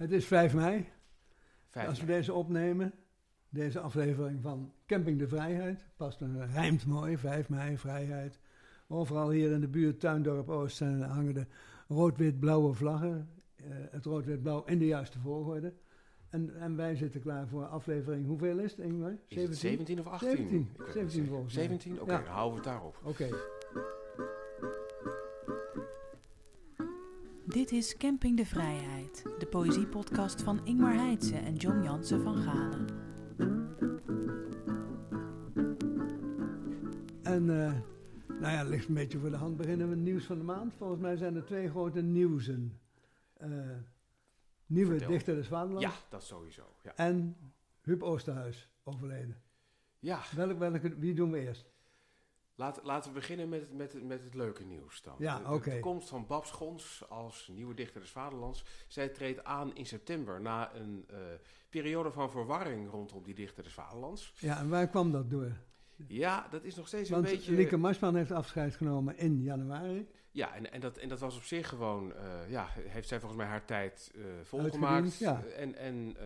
Het is 5 mei, als we mei. deze opnemen. Deze aflevering van Camping de Vrijheid. Past een rijmt mooi, 5 mei, vrijheid. Overal hier in de buurt, Tuindorp Oost, zijn, hangen de rood-wit-blauwe vlaggen. Eh, het rood-wit-blauw in de juiste volgorde. En, en wij zitten klaar voor aflevering, hoeveel is het Ingmar? Is het 17 of 18? 17, Ik weet het 17 niet. volgens mij. 17? Oké, Ja. dan houden we het daarop. Oké. Dit is Camping de Vrijheid, de poëziepodcast van Ingmar Heitse en John Jansen van Galen. En eh, nou ja, ligt een beetje voor de hand. Beginnen we het nieuws van de maand. Volgens mij zijn er twee grote nieuwsen. Eh, nieuwe Vertel. dichter des Vaderlands Ja, dat sowieso. Ja. en Huub Oosterhuis overleden. ja. Welk, welke, wie doen we eerst? Laat, laten we beginnen met, het- met, met het leuke nieuws dan. Ja, De- komst van Babs Gons als nieuwe dichter des Vaderlands. Zij treedt aan in september na een eh, periode van verwarring rondom die dichter des Vaderlands. Ja, en waar kwam dat door? Ja, dat is nog steeds een Want beetje... Lieke Marsman heeft afscheid genomen in januari. Ja, en, en, dat, en dat was op zich gewoon, eh, ja, heeft zij volgens mij haar tijd eh, volgemaakt. Ja. En, en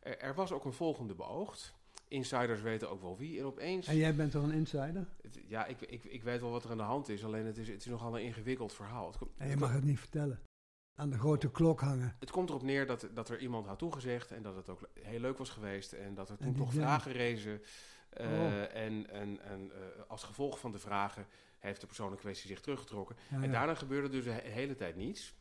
er was ook een volgende beoogd. Insiders weten ook wel wie. En opeens, En jij bent toch een insider? het- ja, ik, ik, ik weet wel wat er aan de hand is. Alleen het is, het is nogal een ingewikkeld verhaal. Het, komt- En je mag het niet vertellen. Aan de grote klok hangen. het komt erop neer dat, dat er iemand had toegezegd en dat het ook heel leuk was geweest. En dat er En toen toch vragen rezen. Oh. En, en, en eh, als gevolg van de vragen heeft de persoon in kwestie zich teruggetrokken. Ja, En ja. daarna gebeurde dus de he- hele tijd niets.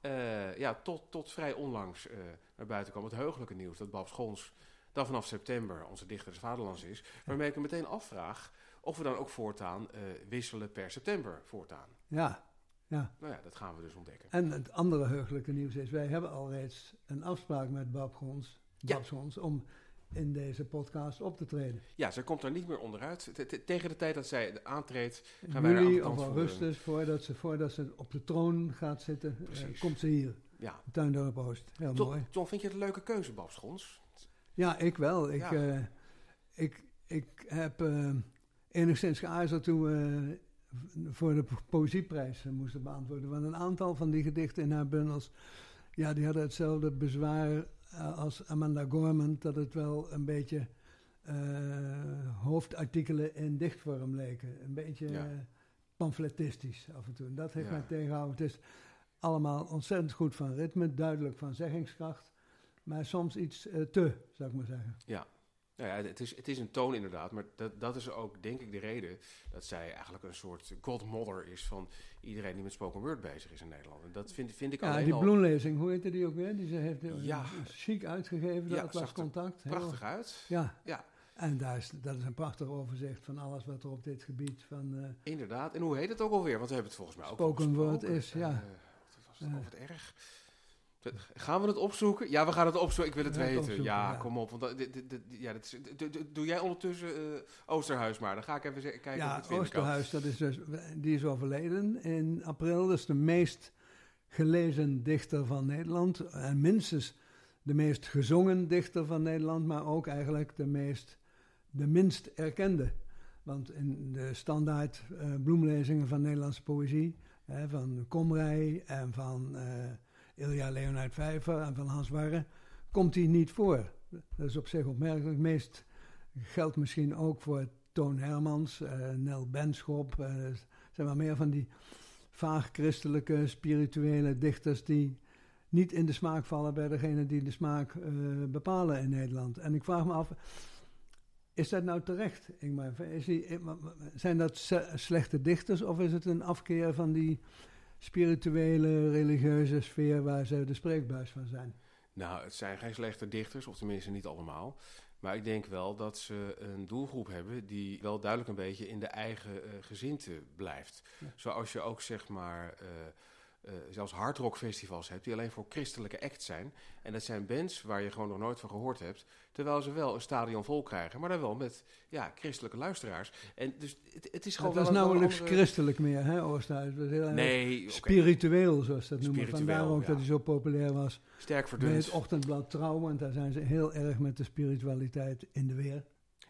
Eh, ja, tot, tot vrij onlangs naar buiten kwam het heugelijke nieuws dat Babs Gons dan vanaf september onze dichter des Vaderlands is. Waarmee ik me meteen afvraag of we dan ook voortaan eh, wisselen per september voortaan. ja, ja. Nou ja, dat gaan we dus ontdekken. En het andere heugelijke nieuws is, wij hebben al reeds een afspraak met Bab Gons, Ja. Gons om in deze podcast op te treden. Ja, zij komt er niet meer onderuit. Te- te- Tegen de tijd dat zij aantreedt, gaan wij aan de of tand voeren. augustus, voordat ze, voordat ze op de troon gaat zitten, eh, komt ze hier. Ja. Tuindorp Oost. Heel John, mooi. John, vind je het een leuke keuze, Babs Gons? Ja, ik wel. Ik, Ja. eh, ik, ik heb eh, enigszins geaarzeld toen we voor de po- poëzieprijs eh, moesten beantwoorden. Want een aantal van die gedichten in haar bundels, ja, die hadden hetzelfde bezwaar eh, als Amanda Gorman, dat het wel een beetje eh, hoofdartikelen in dichtvorm leken. Een beetje Ja. eh, pamfletistisch af en toe. En dat heeft Ja. mij tegengehouden. Het is allemaal ontzettend goed van ritme, duidelijk van zeggingskracht. Maar soms iets eh, te, zou ik maar zeggen. Ja. Nou ja, het is, het is een toon inderdaad, maar dat, dat is ook denk ik de reden dat zij eigenlijk een soort godmother is van iedereen die met spoken word bezig is in Nederland. En dat vind, vind ik Ja, die bloemlezing, hoe heette die ook weer? Die ze heeft eh, Ja. chic uitgegeven, Ja, dat er Contact. Heel- prachtig uit. Ja. Ja. En daar is, dat is een prachtig overzicht van alles wat er op dit gebied van... eh, Inderdaad. En hoe heet het ook alweer? Want we hebben het volgens mij ook Spoken word is, ja. Wat was het over het erg? Gaan we het opzoeken? Ja, we gaan het opzoeken. Ik wil het weten. ja, ja. kom op. Want dat, dit- dit- dit- ja, dat is, doe- jij ondertussen eh, Oosterhuis maar. Dan ga ik even kijken of ik ja, kan. Oosterhuis, dat is dus, die is overleden in april. Dat is de meest gelezen dichter van Nederland. En minstens de meest gezongen dichter van Nederland, maar ook eigenlijk de, meest, de minst erkende. Want in de standaard eh, bloemlezingen van Nederlandse poëzie, hè, van Komrij en van eh Ilja Leonard Vijver en van Hans Warre, komt hij niet voor. Dat is op zich opmerkelijk. Meest geldt misschien ook voor Toon Hermans, eh, Nel Benschop. er zijn wel meer van die vaag christelijke, spirituele dichters die niet in de smaak vallen bij degene die de smaak eh, bepalen in Nederland. En ik vraag me af, is dat nou terecht? Is die, zijn dat slechte dichters of is het een afkeer van die spirituele, religieuze sfeer waar ze de spreekbuis van zijn? Nou, het zijn geen slechte dichters, of tenminste niet allemaal. Maar ik denk wel dat ze een doelgroep hebben die wel duidelijk een beetje in de eigen eh gezinte blijft. Ja. Zoals je ook zeg maar eh, eh, zelfs hardrockfestivals hebt die alleen voor christelijke acts zijn. En dat zijn bands waar je gewoon nog nooit van gehoord hebt. Terwijl ze wel een stadion vol krijgen, maar dan wel met ja, christelijke luisteraars. En dus het, het is gewoon Het was nauwelijks andere- christelijk meer, hè, erg Nee, spiritueel, zoals ze dat noemen. Vandaar ook ja. dat hij zo populair was. sterk het ochtendblad Trouw, want daar zijn ze heel erg met de spiritualiteit in de weer.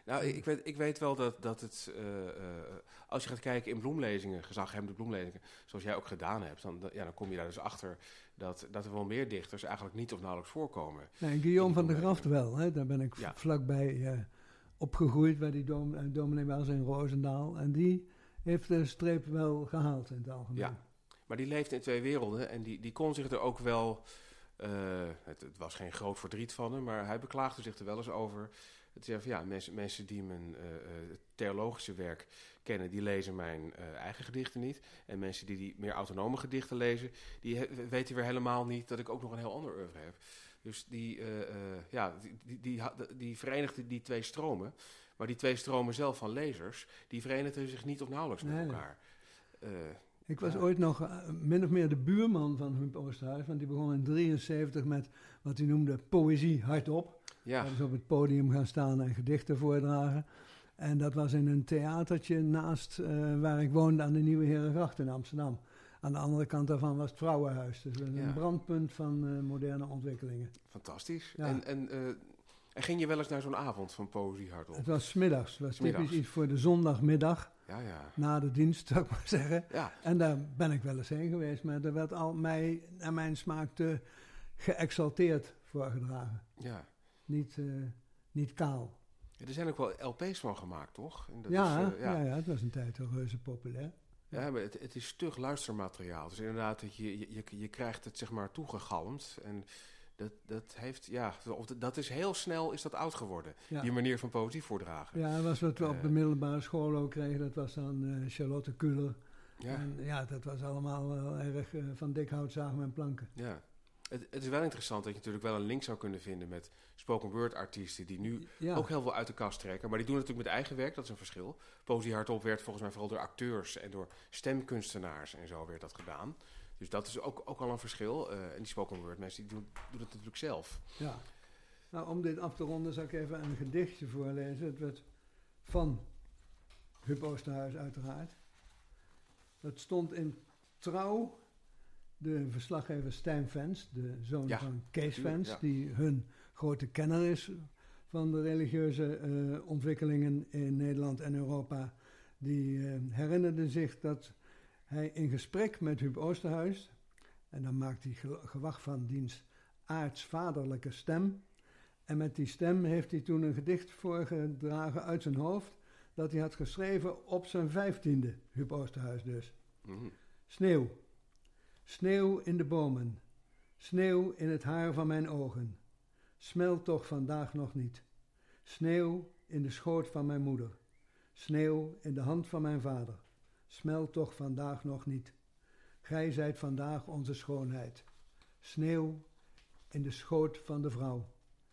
Nou, ik weet, ik weet wel dat, dat het, eh, eh, als je gaat kijken in bloemlezingen, gezaghebbende bloemlezingen, zoals jij ook gedaan hebt, dan, ja, dan kom je daar dus achter dat, dat er wel meer dichters eigenlijk niet of nauwelijks voorkomen. Nee, Guillaume van der Graft wel. Hè? Daar ben ik Ja. vlakbij eh, opgegroeid bij die dom, dominee was in Roosendaal. En die heeft de streep wel gehaald in het algemeen. Ja. Maar die leefde in twee werelden en die, die kon zich er ook wel. het, het was geen groot verdriet van hem, maar hij beklaagde zich er wel eens over. Het van ja, mensen, mensen die mijn eh, eh, theologische werk kennen, die lezen mijn eh, eigen gedichten niet. En mensen die die meer autonome gedichten lezen, die weten weer helemaal niet dat ik ook nog een heel ander oeuvre heb. Dus die, ja, die, die, die, verenigde die twee stromen. Maar die twee stromen zelf van lezers, die verenigden zich niet of nauwelijks met elkaar. Ik was Ja. ooit nog min of meer de buurman van Huub Oosterhuis. Want die begon in 73 met wat hij noemde poëzie hardop. Ja, is op het podium gaan staan en gedichten voordragen. En dat was in een theatertje naast eh, waar ik woonde aan de Nieuwe Herengracht in Amsterdam. Aan de andere kant daarvan was het Vrouwenhuis. Dus een Ja. brandpunt van eh, moderne ontwikkelingen. fantastisch. Ja. En, en, eh, en ging je wel eens naar zo'n avond van Poëzie Hardop? Het was 's middags. Het was Smiddags. typisch iets voor de zondagmiddag Ja, ja. na de dienst, zou ik maar zeggen. Ja, En daar ben ik wel eens heen geweest. Maar er werd al mij, naar mijn smaak, te geëxalteerd voorgedragen. ja. Niet, eh, niet kaal. Er zijn ook wel LP's van gemaakt, toch? En dat Ja, is, eh, ja. ja. Ja, het was een tijd al reuze populair. Ja, maar het, het is stug luistermateriaal. Dus inderdaad, dat je, je, je, krijgt het zeg maar toegegalmd. En dat, dat heeft, ja, of dat- is heel snel is dat oud geworden. Ja. Die manier van poëzie voordragen. Ja, dat was wat we op de Eh. middelbare school ook kregen. Dat was dan Charlotte Kuller. Ja, En ja, dat was allemaal wel erg van dik hout zagen en planken. ja. Het, het is wel interessant dat je natuurlijk wel een link zou kunnen vinden met spoken word artiesten die nu Ja, ook heel veel uit de kast trekken. Maar die doen het natuurlijk met eigen werk, dat is een verschil. Poëzie hardop werd volgens mij vooral door acteurs en door stemkunstenaars en zo werd dat gedaan. Dus dat is ook, ook al een verschil. Eh, en die spoken word mensen die doen, doen het natuurlijk zelf. ja. Nou, om dit af te ronden zal ik even een gedichtje voorlezen. Het werd van Huub Oosterhuis uiteraard. Dat stond in Trouw, de verslaggever Stijn Vens, de zoon Ja, van Kees Vens, ja. die hun grote kenner is van de religieuze eh, ontwikkelingen in Nederland en Europa. Die eh, herinnerde zich dat hij in gesprek met Huub Oosterhuis, en dan maakt hij ge- gewacht van diens aartsvaderlijke stem, en met die stem heeft hij toen een gedicht voorgedragen uit zijn hoofd, dat hij had geschreven op zijn vijftiende, Huub Oosterhuis dus. Mhm. Sneeuw. Sneeuw in de bomen. Sneeuw in het haar van mijn ogen. Smelt toch vandaag nog niet. Sneeuw in de schoot van mijn moeder. Sneeuw in de hand van mijn vader. Smelt toch vandaag nog niet. Gij zijt vandaag onze schoonheid. Sneeuw in de schoot van de vrouw.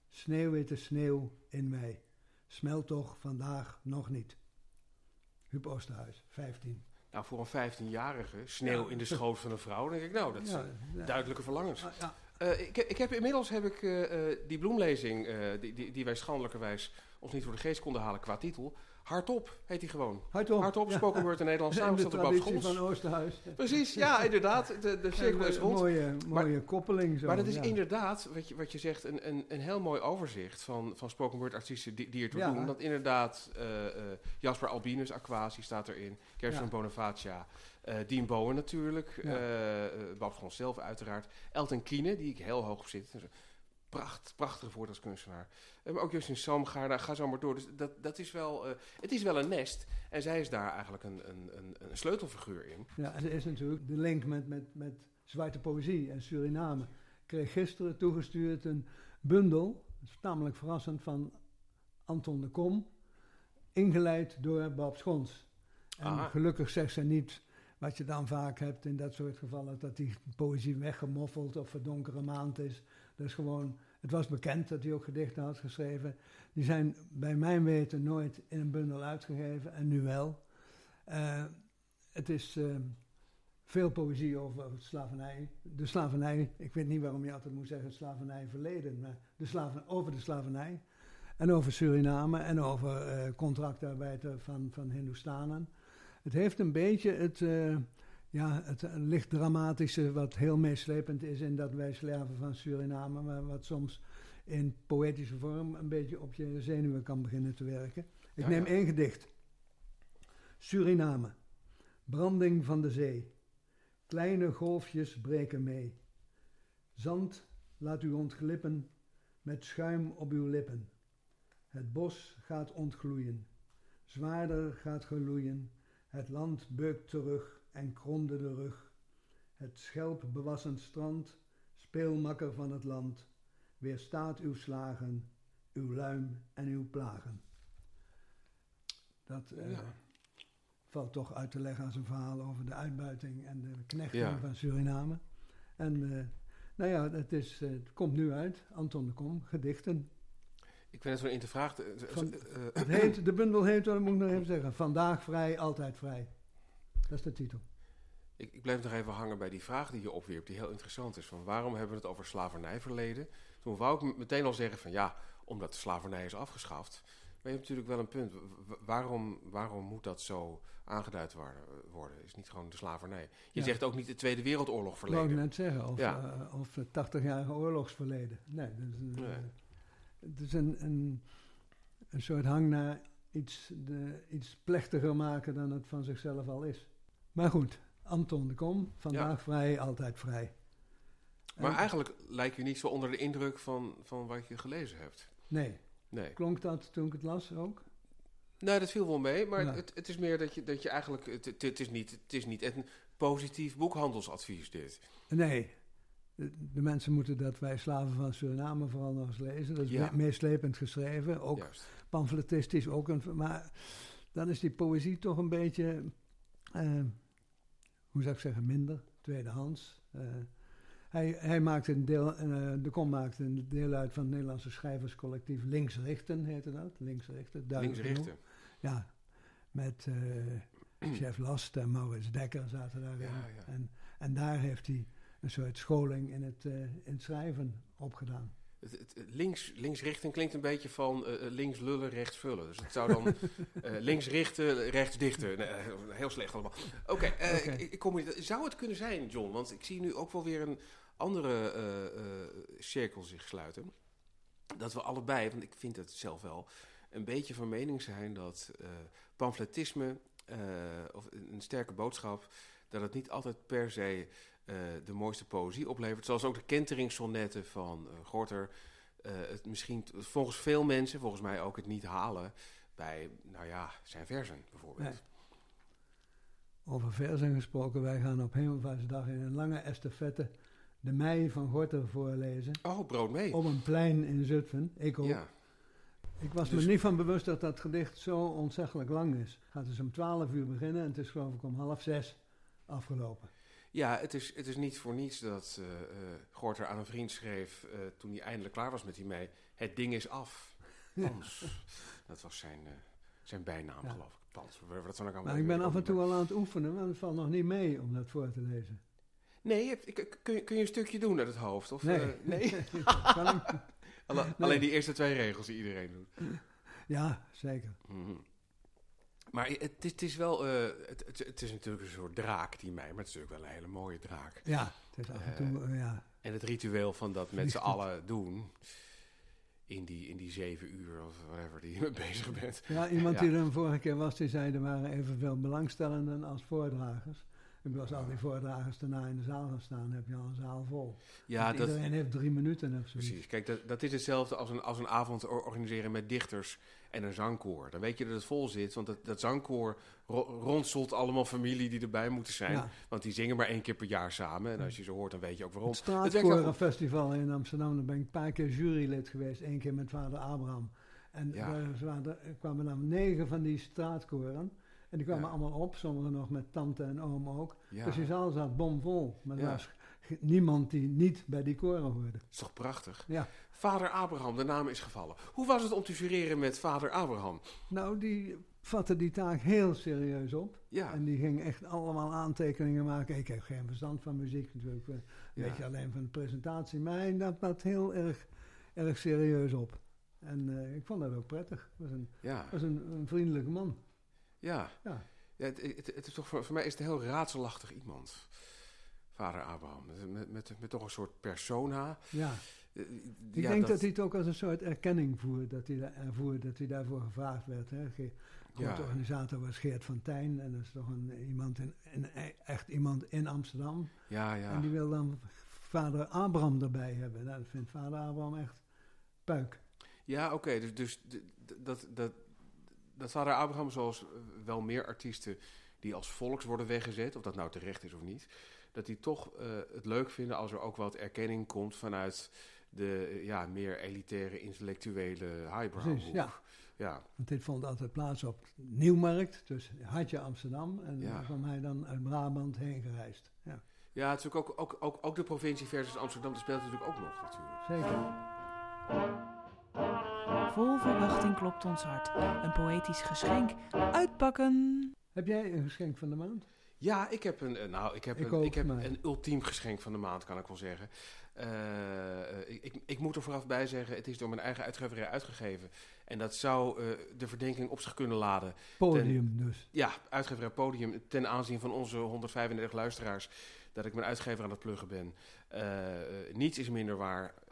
Sneeuwwitte sneeuw in mij. Smelt toch vandaag nog niet. Huub Oosterhuis, 15. Nou, voor een 15-jarige, sneeuw in de schoot van een vrouw, denk ik, nou, dat zijn duidelijke verlangens. Eh, ik, ik heb inmiddels heb ik eh, eh, die bloemlezing, die, die, die wij schandelijkerwijs ons niet voor de geest konden halen qua titel. Hardop heet die gewoon. Hardop. Hardop, Ja. spoken word in Nederland, En de samengesteld door Bob traditie Schons. van Oosterhuis. Precies, ja, inderdaad. De, de cirkel is Een rond. mooie, mooie koppeling zo. Maar dat is ja. inderdaad, wat je, wat je zegt, een, een, een heel mooi overzicht van, van spoken word artiesten die, die ertoe Ja. doen. Dat inderdaad eh, eh, Jasper Albinus, Aquasi staat erin, Gerson Ja. Bonifacia, eh Dean Bowen natuurlijk, Ja. zelf uiteraard, Elton Kiene, die ik heel hoog op zit. Dat is een Pracht, prachtige voordrachtskunstenaar. Eh, maar ook Justin ga zo maar door. Dus dat, dat is wel, eh, het is wel een nest. En zij is daar eigenlijk een, een, een, een sleutelfiguur in. Ja, er is natuurlijk de link met, met, met zwarte poëzie en Suriname. Ik kreeg gisteren toegestuurd een bundel, tamelijk verrassend, van Anton de Kom, ingeleid door Bob Schons. En Aha. gelukkig zegt ze niet wat je dan vaak hebt in dat soort gevallen, dat die poëzie weggemoffeld of verdonkere maand is. Dus gewoon, het was bekend dat hij ook gedichten had geschreven. Die zijn bij mijn weten nooit in een bundel uitgegeven en nu wel. Eh, het is eh, veel poëzie over slavernij. De slavernij, ik weet niet waarom je altijd moet zeggen slavernij verleden, maar de slaven, over de slavernij. En over Suriname en over contractarbeid van, van. Het heeft een beetje het, ja, het licht dramatische wat heel meeslepend is in dat wij slaven van Suriname, maar wat soms in poëtische vorm een beetje op je zenuwen kan beginnen te werken. Ik Ja, neem ja. één gedicht. Suriname. Branding van de zee. Kleine golfjes breken mee. Zand laat u ontglippen met schuim op uw lippen. Het bos gaat ontgloeien, zwaarder gaat geloeien. Het land beukt terug en kronde de rug. Het schelp bewassen strand, speelmakker van het land, weerstaat uw slagen, uw luim en uw plagen. Dat eh, Ja. valt toch uit te leggen als een verhaal over de uitbuiting en de knechting Ja. van Suriname. En eh, nou ja, het, is, eh, het komt nu uit, Anton de Kom, gedichten. Ik ben net zo'n Van- eh, Het heet, de bundel heet, dat moet ik nog even zeggen, Vandaag vrij, altijd vrij. Dat is de titel. Ik, ik bleef nog even hangen bij die vraag die je opwierp, die heel interessant is. Van waarom hebben we het over slavernijverleden? Toen wou ik meteen al zeggen van ja, omdat de slavernij is afgeschaft. Maar je hebt natuurlijk wel een punt. Waarom, waarom moet dat zo aangeduid worden? Is niet gewoon de slavernij. Je Ja. zegt ook niet de Tweede Wereldoorlog Dat wou ik verleden. net zeggen, of, Ja. eh, of het 80-jarige oorlogsverleden. Nee, dat is Nee. eh, het is een, een, een soort hang naar iets, de, iets plechtiger maken dan het van zichzelf al is. Maar goed, Anton de Kom, vandaag vrij, altijd vrij. Maar En- eigenlijk lijkt je niet zo onder de indruk van, van wat je gelezen hebt. Nee, Nee. klonk dat toen ik het las ook? Nee, dat viel wel mee, maar Ja. het, het is meer dat je, dat je eigenlijk... Het, het, het is niet, het is niet een positief boekhandelsadvies dit. Nee, de, mensen moeten dat wij slaven van Suriname vooral nog eens lezen. Dat is Ja. me- meeslepend geschreven, ook Juist. pamfletistisch ook. Een, maar dan is die poëzie toch een beetje, eh, hoe zou ik zeggen, minder, tweedehands. Eh, hij, hij maakte een deel, eh, de Kom maakte een deel uit van het Nederlandse schrijverscollectief Linksrichten, heette dat. Linksrichten, duidelijk Links genoeg. richten. Ja, met eh, Chef Last en Maurits Dekker zaten daarin. Ja, ja. En, en daar heeft hij een soort scholing in het, in het schrijven opgedaan. Het, links, linksrichten klinkt een beetje van eh, eh, links lullen, rechts vullen. Dus het zou dan eh, links richten, rechts dichten. Nee, heel slecht allemaal. Oké, ik, ik kom hier. Zou het kunnen zijn, John? Want ik zie nu ook wel weer een andere cirkel zich sluiten. Dat we allebei, want ik vind het zelf wel, een beetje van mening zijn dat pamfletisme of een een sterke boodschap, dat het niet altijd per se eh, de mooiste poëzie oplevert. Zoals ook de kenteringssonnetten van eh, Gorter. eh, het misschien volgens veel mensen, volgens mij ook het niet halen bij, nou ja, zijn versen bijvoorbeeld. Nee. Over verzen gesproken, wij gaan op Hemelvaartsdag in een lange estafette de mei van Gorter voorlezen. Oh, brood mee. Op een plein in Zutphen. Ik ook. ja. Ik was Dus- me niet van bewust dat dat gedicht zo ontzettelijk lang is. Het gaat dus om 12 uur beginnen en het is geloof ik om half zes afgelopen. Ja, het is, het is niet voor niets dat eh, Gorter aan een vriend schreef eh, toen hij eindelijk klaar was met die mee. Het ding is af. Pans. Dat was zijn, zijn bijnaam, Ja. geloof ik. Pans. Wat Maar ik ben af en toe al aan het oefenen, maar het valt nog niet mee om dat voor te lezen. Nee, je hebt- ik- kun, je, kun je een stukje doen uit het hoofd? Of, Nee. nee? Kan ik? Alle- Nee. Alleen die eerste twee regels die iedereen doet. Ja, zeker. Mhm. Maar het is, het is wel, eh, het, het, het is natuurlijk een soort draak die mij, maar het is natuurlijk wel een hele mooie draak. Ja, het is af en toe, eh, ja. En het ritueel van dat met z'n allen doen, in die, in die zeven uur of whatever die je mee bezig bent. Ja, iemand Ja. die er een vorige keer was, die zei er waren evenveel belangstellenden als voordragers. Ik als al die voordragers daarna in de zaal gaan staan, heb je al een zaal vol. Ja, Want dat, iedereen heeft drie minuten of zoiets. precies. Kijk, dat, dat is hetzelfde als een, als een avond or- organiseren met dichters en een zangkoor. Dan weet je dat het vol zit, want dat, dat zangkoor ro- allemaal familie die erbij moeten zijn. Ja. Want die zingen maar één keer per jaar samen. En als je ze hoort, dan weet je ook waarom. Het. Straatkorenfestival in Amsterdam, daar ben ik een paar keer jurylid geweest. één keer met vader Abraham. En Ja. daar er kwamen dan negen van die straatkoren. En die kwamen Ja. allemaal op, sommigen nog met tante en oom ook. Ja, Dus die zaal zat bomvol. Maar er Ja. was niemand die niet bij die koren hoorde. dat is toch prachtig? Ja. Vader Abraham, de naam is gevallen. Hoe was het om te jureren met vader Abraham? Nou, die vatte die taak heel serieus op. Ja, En die ging echt allemaal aantekeningen maken. Ik heb geen verstand van muziek natuurlijk. eh, Een beetje alleen van de presentatie. Maar hij nam dat heel erg, erg serieus op. En eh, ik vond dat ook prettig. Was een, was een, een vriendelijke man. Ja. Ja. Ja, het, het, het is toch voor, voor mij is het een heel raadselachtig iemand. Vader Abraham. Met, met, met, met toch een soort persona. Ja. Eh, Ik ja, denk dat... hij het ook als een soort erkenning voert. Dat hij, ervoer, dat hij daarvoor gevraagd werd. Hè. Ge- Ja. grote organisator was Geert van Tijn. En dat is toch een, iemand in, een, echt iemand in Amsterdam. Ja, ja. En die wil dan vader Abraham erbij hebben. Nou, dat vindt vader Abraham echt puik. Ja, oké. dus dus dat, dat, dat vader Abraham, zoals wel meer artiesten die als volks worden weggezet, of dat nou terecht is of niet, dat die toch eh, het leuk vinden als er ook wat erkenning komt vanuit de ja, meer elitaire, intellectuele highbrow. Ja. ja. Want dit vond altijd plaats op Nieuwmarkt, dus Hartje Amsterdam. En Ja. daar kwam hij dan uit Brabant heen gereisd. Ja, Ja, het is ook, ook, ook, ook, ook de provincie versus Amsterdam, dat speelt natuurlijk ook nog natuurlijk. zeker. Vol verwachting klopt ons hart. Een poëtisch geschenk. Uitpakken. Heb jij een geschenk van de maand? Ja, ik heb een, eh, nou, ik heb Ik een, ik heb maar- een ultiem geschenk van de maand, kan ik wel zeggen. Eh, ik, ik, ik moet er vooraf bij zeggen, het is door mijn eigen uitgeverij uitgegeven. En dat zou eh, de verdenking op zich kunnen laden. Podium dus. Ja, uitgeverij Podium, ten aanzien van onze 135 luisteraars, dat ik mijn uitgever aan het pluggen ben. Eh, eh, niets is minder waar, eh,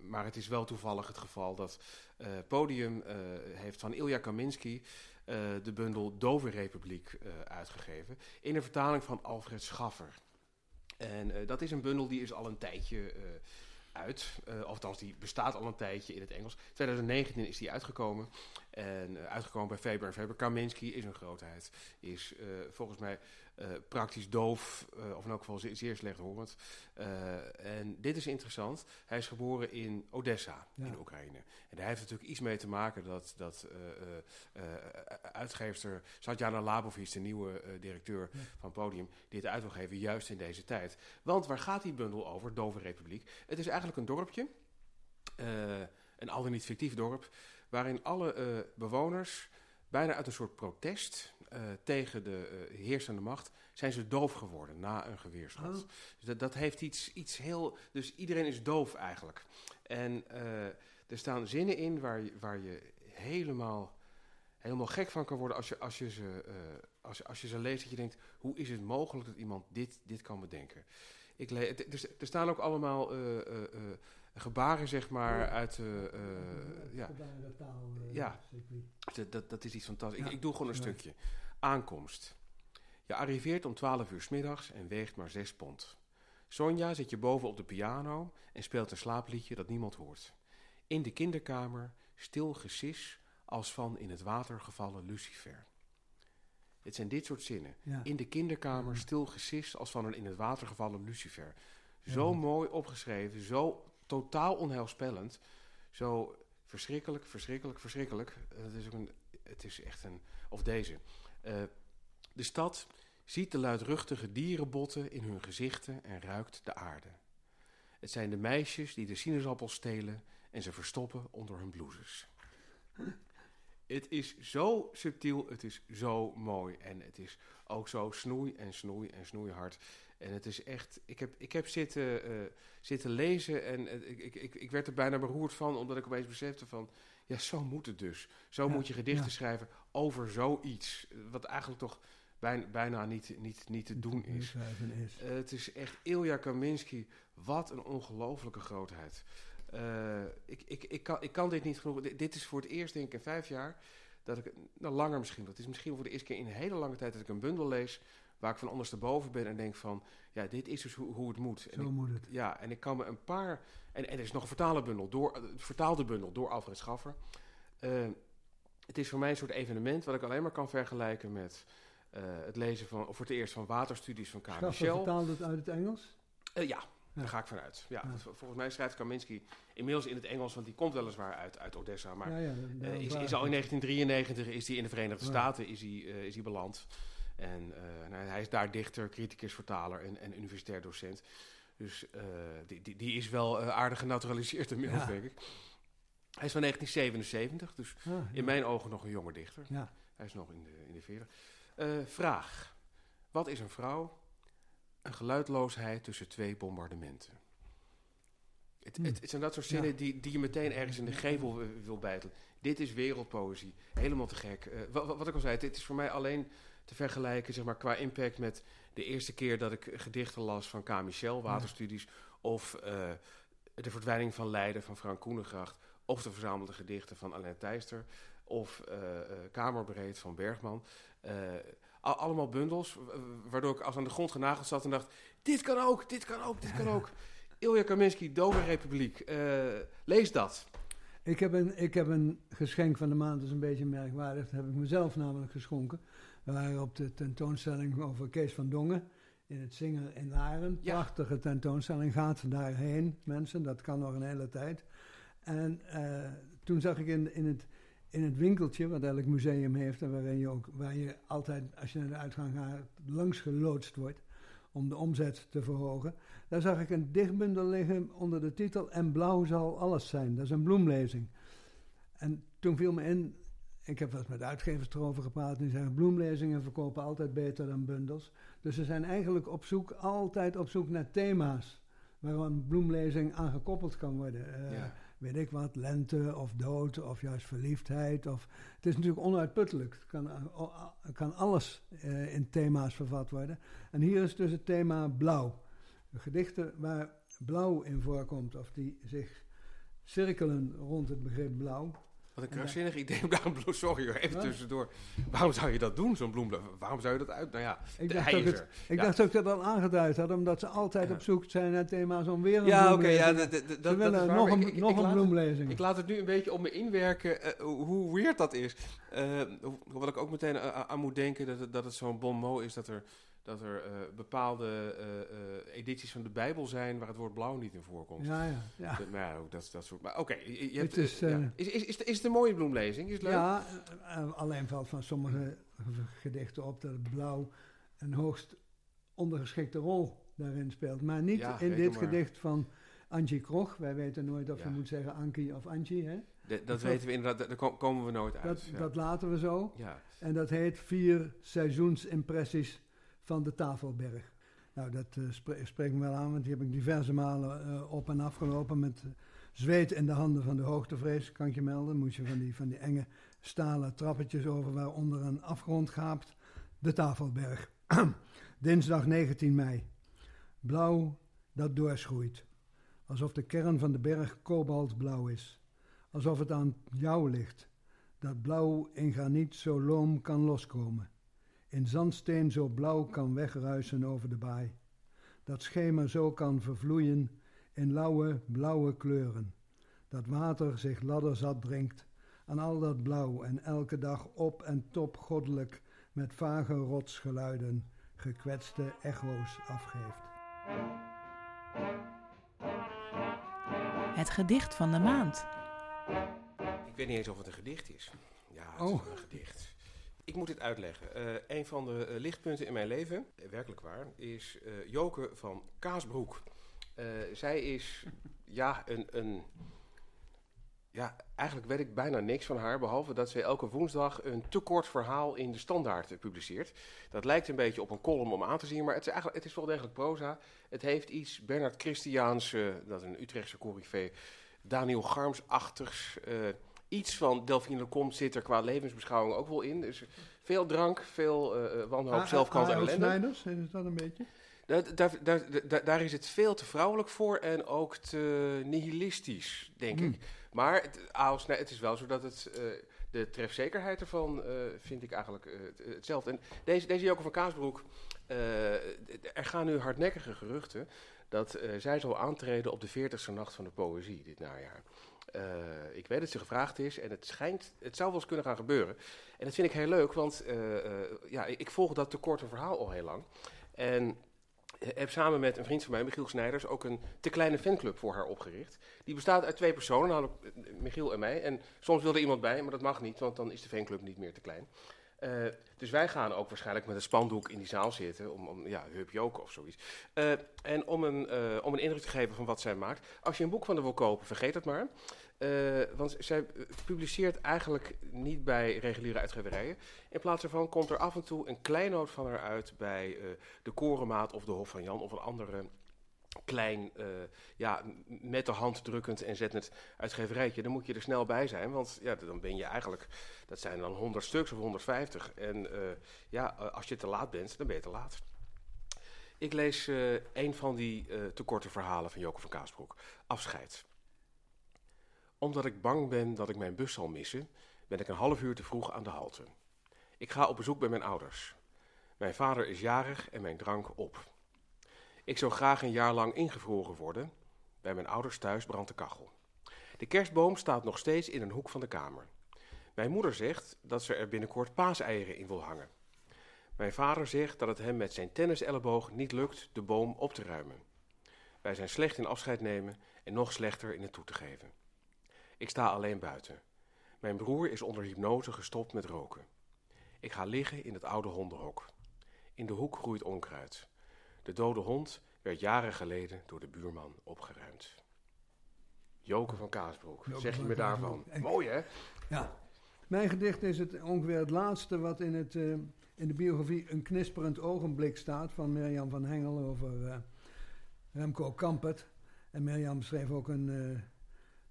maar het is wel toevallig het geval dat eh, Podium eh, heeft van Ilja Kaminski eh, de bundel Dove Republiek eh, uitgegeven. In een vertaling van Alfred Schaffer. En eh, dat is een bundel die is al een tijdje eh, uit. Eh althans, die bestaat al een tijdje in het Engels. 2019 is die uitgekomen. En eh, uitgekomen bij Faber en Faber. Kaminski is een grootheid. Is eh, volgens mij eh, praktisch doof, eh, of in elk geval zeer, zeer slecht horend. Eh, en dit is interessant. Hij is geboren in Odessa, Ja. in Oekraïne. En daar heeft natuurlijk iets mee te maken dat, dat eh, eh, eh, uitgeefster Satjana Labovits, de nieuwe eh, directeur Ja. van Podium, dit uit wil geven juist in deze tijd. Want waar gaat die bundel over, Dove Republiek? Het is eigenlijk een dorpje, eh, een al dan niet fictief dorp, waarin alle eh, bewoners bijna uit een soort protest eh, tegen de eh, heersende macht zijn ze doof geworden na een geweerschot. Oh. Dus dat, dat heeft iets, iets heel... Dus iedereen is doof eigenlijk. En eh, er staan zinnen in waar je, waar je helemaal, helemaal gek van kan worden als je, als, je ze, als, je- als je ze leest. Dat je denkt, hoe is het mogelijk dat iemand dit, dit kan bedenken? Ik le het- er, er staan ook allemaal gebaren, zeg maar, uit... eh, eh, ja, eh, Ja. circuit. dat, dat, dat is iets fantastisch. Ja, Ik, ik doe gewoon een stukje. Aankomst. Je arriveert om 12 uur 's middags en weegt maar 6 pond. Sonja zit je boven op de piano en speelt een slaapliedje dat niemand hoort. In de kinderkamer stil gesis als van in het water gevallen lucifer. Het zijn dit soort zinnen. In de kinderkamer stil gesis als van een in het water gevallen lucifer. Zo mooi opgeschreven, zo totaal onheilspellend, zo verschrikkelijk, verschrikkelijk, verschrikkelijk. Het is, een, het is echt een... Of deze. Eh, de stad ziet de luidruchtige dierenbotten in hun gezichten en ruikt de aarde. Het zijn de meisjes die de sinaasappels stelen en ze verstoppen onder hun blouses. Het is zo subtiel, het is zo mooi en het is ook zo snoei en snoei en snoeihard. En het is echt, ik heb, ik heb zitten, eh, zitten lezen en eh, ik, ik, ik, ik werd er bijna beroerd van, omdat ik opeens besefte van, ja, zo moet het dus. Zo Ja, moet je gedichten ja. schrijven over zoiets, wat eigenlijk toch bijna, bijna niet, niet, niet te doen is. Eh, het is echt Ilja Kaminski. Wat een ongelofelijke grootheid. Ik, ik, ik, kan, ik kan dit niet genoeg. Dit, dit is voor het eerst, denk ik, in vijf jaar. Dat ik, nou langer misschien. Dat is misschien voor de eerste keer in een hele lange tijd dat ik een bundel lees. Waar ik van ondersteboven ben en denk van. Ja, dit is dus hoe, hoe het moet. En Zo ik, moet het. ja, en ik kan me een paar. En, en er is nog een vertaalde bundel. Door, eh, vertaalde bundel door Alfred Schaffer. Eh, het is voor mij een soort evenement wat ik alleen maar kan vergelijken met. eh, het lezen van, of voor het eerst van waterstudies van K. Schaffer vertaalt het uit het Engels? Eh, ja, daar Ja. ga ik vanuit. Ja, Ja. vol- Volgens mij schrijft Kaminski inmiddels in het Engels, want die komt weliswaar uit, uit Odessa. Maar ja, ja, is, is al in het. 1993 is hij in de Verenigde Ja. Staten is hij, is hij beland. En eh, nou, hij is daar dichter, criticus, vertaler en, en universitair docent. Dus eh, die, die, die is wel eh, aardig genaturaliseerd inmiddels, Ja. denk ik. Hij is van 1977, dus Ah, ja. in mijn ogen nog een jonge dichter. Ja. Hij is nog in de, in de 40. Eh, vraag. Wat is een vrouw? Een geluidloosheid tussen twee bombardementen. Het, Hmm. het, het zijn dat soort Ja. zinnen die, die je meteen ergens in de gevel wil, wil bijtelen. Dit is wereldpoëzie. Helemaal te gek. Eh, wa- wa- wat, ik al zei, het is voor mij alleen te vergelijken zeg maar, qua impact met de eerste keer dat ik gedichten las van K. Michel, Waterstudies. Of eh, De verdwijning van Leiden van Frank Koenengracht. Of de verzamelde gedichten van Alain Thijster. Of eh, eh, Kamerbreed van Bergman. Allemaal bundels, wa- waardoor ik als aan de grond genageld zat en dacht... Dit kan ook, dit kan ook, dit kan ook. Ilja Kaminski, Dove Republiek. Lees dat. Ik heb, een, ik heb een geschenk van de maand, dat is een beetje merkwaardig. Dat heb ik mezelf namelijk geschonken. We waren op de tentoonstelling over Kees van Dongen in het Zinger in Laren. Ja. Prachtige tentoonstelling, gaat daarheen, mensen. Dat kan nog een hele tijd. En eh, toen zag ik in, in, het, in het winkeltje, wat elk museum heeft... en waarin je ook, waar je altijd, als je naar de uitgang gaat, langs geloodst wordt... om de omzet te verhogen. Daar zag ik een dichtbundel liggen onder de titel En blauw zal alles zijn. Dat is een bloemlezing. En toen viel me in, ik heb wat met uitgevers erover gepraat... en die zeggen bloemlezingen verkopen altijd beter dan bundels. Dus ze zijn eigenlijk op zoek, altijd op zoek naar thema's... waar een bloemlezing aan gekoppeld kan worden. Eh, Ja. Weet ik wat, lente of dood of juist verliefdheid. Of, het is natuurlijk onuitputtelijk. Het kan, eh, a- kan alles eh, in thema's vervat worden. En hier is dus het thema blauw. Gedichten waar blauw in voorkomt, of die zich cirkelen rond het begrip blauw. Wat een krankzinnig idee om daar een bloem... Sorry hoor, even tussendoor. Waarom zou je dat doen, zo'n bloem? Waarom zou je dat uit... Nou ja, Ik dacht, dat is het, ik Ja. dacht dat ik dat al aangeduid had, omdat ze altijd Ja. op zoek zijn naar thema's om weer een Ja, oké, ja, dat, dat, dat, dat is nog een, ik- nog ik een bloemlezing. Ik laat het nu een beetje op me inwerken eh, hoe- weird dat is. Eh, hoewel ik ook meteen a- aan moet denken dat dat het zo'n bon mot is dat er, dat er eh, bepaalde eh, eh, edities van de Bijbel zijn waar het woord blauw niet in voorkomt. ja, ja, ja. Maar ja, ook dat, dat soort. Maar oké, je, je hebt, Het is, ja. is, is, is, is het een mooie bloemlezing? Is het leuk? Ja, alleen valt van sommige gedichten op dat het blauw een hoogst ondergeschikte rol daarin speelt. Maar niet Ja, in dit maar. gedicht van Angie Krog. Wij weten nooit of Ja. je moet zeggen Ankie of Angie. Hè? De- dat Of- weten we inderdaad, daar ko- komen we nooit uit. Dat, ja. dat laten we zo. ja. En dat heet Vier Seizoensimpressies van de Tafelberg. Nou, dat spre- spreekt me wel aan, want die heb ik diverse malen eh, op en afgelopen met eh, zweet in de handen van de hoogtevrees, kan ik je melden. Moet je van die, van die enge stalen trappetjes over waaronder een afgrond gaapt. De Tafelberg. Dinsdag 19 mei. Blauw dat doorschroeit. Alsof de kern van de berg kobaltblauw is. Alsof het aan jou ligt dat blauw in graniet zo loom kan loskomen. In zandsteen zo blauw kan wegruisen over de baai. Dat schemer zo kan vervloeien in lauwe, blauwe kleuren. Dat water zich ladderzat drinkt aan al dat blauw en elke dag op en top goddelijk met vage rotsgeluiden gekwetste echo's afgeeft. Het gedicht van de maand. Ik weet niet eens of het een gedicht is. Ja, het Oh. is een gedicht. Ik moet dit uitleggen. Eh, een van de eh, lichtpunten in mijn leven, eh, werkelijk waar, is Joke van Kaasbroek. Zij is, ja, een, een... Ja, eigenlijk weet ik bijna niks van haar, behalve dat zij elke woensdag een te kort verhaal in de standaard publiceert. Dat lijkt een beetje op een column om aan te zien, maar het is, eigenlijk, het is wel degelijk proza. Het heeft iets Bernard Christiaans, dat is een Utrechtse corrivee, Daniel Garms-achtigs. Iets van Delphine Lecomte zit er qua levensbeschouwing ook wel in. Dus veel drank, veel eh, wanhoop, zelfkant en ellende. Snijders, is dat een beetje? Daar, daar, daar, daar, daar is het veel te vrouwelijk voor en ook te nihilistisch, denk Hmm. ik. Maar het, het is wel zo dat het, eh, de trefzekerheid ervan eh, vind ik eigenlijk eh, het- hetzelfde. En deze, deze Joke van Kaasbroek, eh, er gaan nu hardnekkige geruchten dat eh, zij zal aantreden op de 40ste nacht van de poëzie dit najaar. Eh, ik weet dat ze gevraagd is en het schijnt, het zou wel eens kunnen gaan gebeuren. En dat vind ik heel leuk, want eh, eh, ja, ik volg dat te korte verhaal al heel lang. En heb samen met een vriend van mij, Michiel Snijders, ook een te kleine fanclub voor haar opgericht. Die bestaat uit twee personen, Michiel en mij. En soms wil er iemand bij, maar dat mag niet, want dan is de fanclub niet meer te klein. Eh, dus wij gaan ook waarschijnlijk met een spandoek in die zaal zitten, om, om ja, Hup Joken of zoiets. Eh, en om een, eh, om een indruk te geven van wat zij maakt. Als je een boek van haar wil kopen, vergeet het maar. Want zij publiceert eigenlijk niet bij reguliere uitgeverijen. In plaats daarvan komt er af en toe een kleinoot van haar uit bij de Korenmaat of de Hof van Jan of een andere klein, eh, ja, met de hand drukkend en zettend uitgeverijtje. Dan moet je er snel bij zijn, want ja, dan ben je eigenlijk, dat zijn dan 100 stuks of 150. En eh, ja, eh, als je te laat bent, dan ben je te laat. Ik lees een van die eh te korte verhalen van Joke van Kaasbroek. Afscheid. Omdat ik bang ben dat ik mijn bus zal missen, ben ik een half uur te vroeg aan de halte. Ik ga op bezoek bij mijn ouders. Mijn vader is jarig en mijn drank op. Ik zou graag een jaar lang ingevroren worden. Bij mijn ouders thuis brandt de kachel. De kerstboom staat nog steeds in een hoek van de kamer. Mijn moeder zegt dat ze er binnenkort paaseieren in wil hangen. Mijn vader zegt dat het hem met zijn tenniselleboog niet lukt de boom op te ruimen. Wij zijn slecht in afscheid nemen en nog slechter in het toe te geven. Ik sta alleen buiten. Mijn broer is onder hypnose gestopt met roken. Ik ga liggen in het oude hondenhok. In de hoek groeit onkruid. De dode hond werd jaren geleden door de buurman opgeruimd. Joke van Kaasbroek, Joke zeg je me daarvan? Ik- Mooi hè? Ja. Mijn gedicht is het ongeveer het laatste wat in, het, eh, in de biografie Een knisperend ogenblik staat van Mirjam van Hengel over eh, Remco Kampert. En Mirjam schreef ook een eh,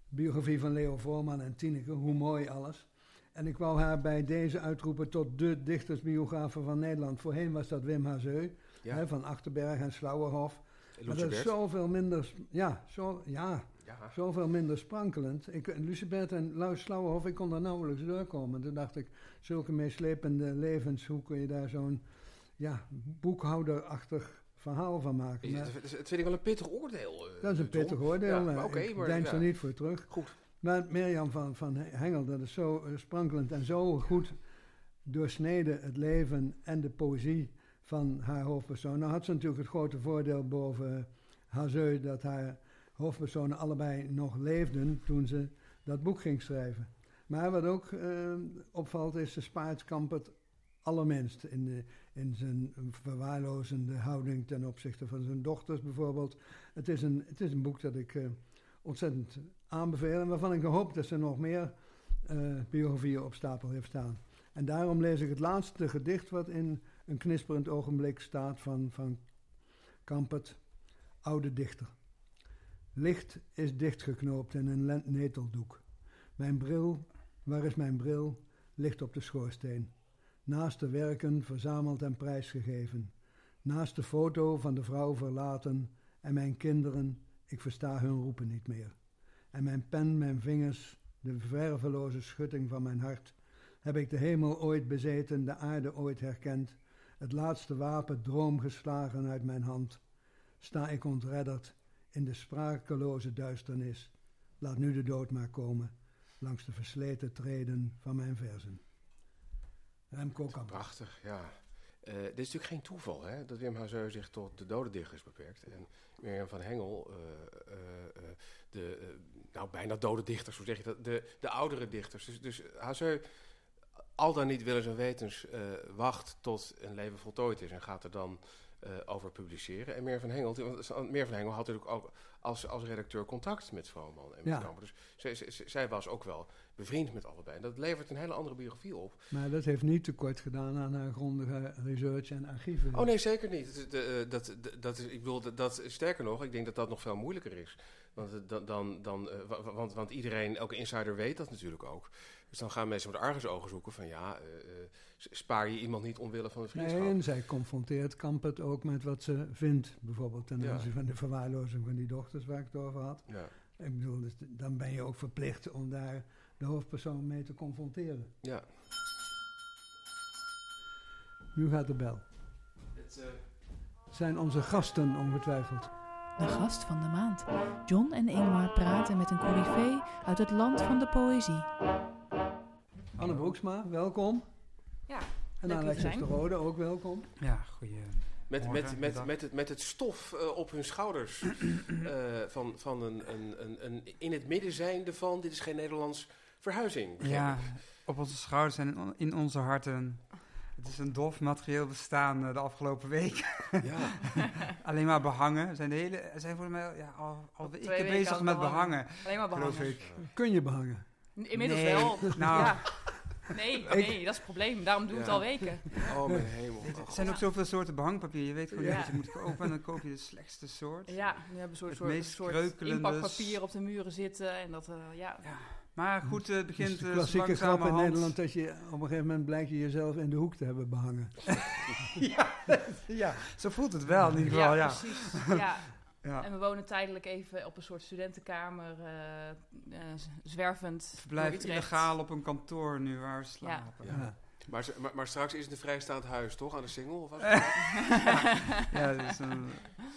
biografie van Leo Voorman en Tineke, hoe mooi alles. En ik wou haar bij deze uitroepen tot de dichtersbiografe van Nederland. Voorheen was dat Wim Hazeu, Ja, hè, van Achterberg en Slauerhof. Maar dat is zoveel minder, ja, zo, ja, Ja, zoveel minder sprankelend. Ik, Lucebert en Luis Slauerhof, ik kon daar nauwelijks doorkomen. Toen dacht ik, zulke meeslepende levens, hoe kun je daar zo'n ja, boekhouderachtig verhaal van maken? Maar het, vind ik wel een pittig oordeel. eh, dat is een pittig oordeel, Ja, maar ik maar denk ja. er niet voor terug. Goed. Maar Mirjam van, van Hengel, dat is zo eh, sprankelend en zo goed doorsneden het leven en de poëzie van haar hoofdpersoon. Nou had ze natuurlijk het grote voordeel boven Hazeu dat haar hoofdpersonen allebei nog leefden toen ze dat boek ging schrijven. Maar wat ook eh, opvalt is, ze spaart Kampert allerminst in, de, in zijn verwaarlozende houding ten opzichte van zijn dochters bijvoorbeeld. Het is een, het is een boek dat ik eh, ontzettend aanbeveel en waarvan ik hoop dat ze nog meer eh, biografieën op stapel heeft staan. En daarom lees ik het laatste gedicht wat in een knisperend ogenblik staat van, van Kampert, oude dichter. Licht is dichtgeknoopt in een neteldoek. Mijn bril, waar is mijn bril, ligt op de schoorsteen. Naast de werken verzameld en prijsgegeven. Naast de foto van de vrouw verlaten en mijn kinderen, ik versta hun roepen niet meer. En mijn pen, mijn vingers, de verveloze schutting van mijn hart, heb ik de hemel ooit bezeten, de aarde ooit herkend, het laatste wapen droom geslagen uit mijn hand. Sta ik ontredderd in de sprakeloze duisternis. Laat nu de dood maar komen, langs de versleten treden van mijn verzen. Remco Kampert. Prachtig, ja. Eh, dit is natuurlijk geen toeval, hè, dat Wim Hazeu zich tot de dode dichters beperkt. En Mirjam van Hengel, eh, eh, de, nou bijna dode dichters, hoe zeg je dat, de, de oudere dichters. Dus, dus Hazeu, al dan niet willens en wetens, eh, wacht tot een leven voltooid is en gaat er dan eh, over publiceren. En Mirjam van Hengel, want Mirjam van Hengel had natuurlijk ook als, als redacteur contact met Vrooman en met Ja. Kamper. Dus zij, zij, zij was ook wel bevriend met allebei. En dat levert een hele andere biografie op. Maar dat heeft niet tekort gedaan aan haar grondige research en archieven. Oh nee, zeker niet. De- eh, dat, dat, dat is, ik bedoel, dat, dat, sterker nog, ik denk dat dat nog veel moeilijker is. Want, eh, dan, dan, eh, wa- want, want iedereen, elke insider weet dat natuurlijk ook. Dus dan gaan mensen met argusogen zoeken van ja, eh, eh, spaar je iemand niet omwille van de vriendschap. Nee, en zij confronteert Kampert ook met wat ze vindt. Bijvoorbeeld ten Ja. aanzien van de verwaarlozing van die dochters waar ik het over had. Ja, Ik bedoel, dus dan ben je ook verplicht om daar de hoofdpersoon mee te confronteren. ja. Nu gaat de bel. Het, eh, Zijn onze gasten ongetwijfeld. De gast van de maand. John en Ingmar praten met een coryfee uit het land van de poëzie. Anne Broeksma, welkom. Ja, En Alexis zijn. de Rode, ook welkom. Ja, goeie. met, met, met, met, het, met het stof eh, op hun schouders eh, van, van een, een, een, een in het midden zijnde van, dit is geen Nederlands verhuizing. Ja, ik. op onze schouders en in on- in onze harten. Het is een dof materieel bestaan eh, de afgelopen week. ja. Alleen maar behangen. Zijn, de hele, zijn voor mij ja, al, al weken twee weken bezig met behangen. behangen, Alleen maar geloof behangen. ik. Kun je behangen? Inmiddels Nee, wel. nou- ja. Nee, nee, dat is het probleem. Daarom doen we het Ja. al weken. Oh mijn hemel. Er Oh, zijn ook zoveel soorten behangpapier. Je weet gewoon niet Ja. wat je moet kopen. En dan koop je de slechtste soort. Ja, we hebben een soort, Het soort, meest soort kreukelende inpakpapier op de muren zitten. En dat, eh, ja. Maar goed, het Het begint is de eh, klassieke grap in Nederland dat je op een gegeven moment blijkt je jezelf in de hoek te hebben behangen. ja, ja, zo voelt het wel in ieder geval. Ja, precies. Ja. Ja. En we wonen tijdelijk even op een soort studentenkamer, eh, eh, z- zwervend. Verblijf illegaal op een kantoor nu waar we slapen. Ja. Ja. Maar, maar, maar straks is het een vrijstaand huis, toch? Aan de Singel? Of wat? ja, dat is een,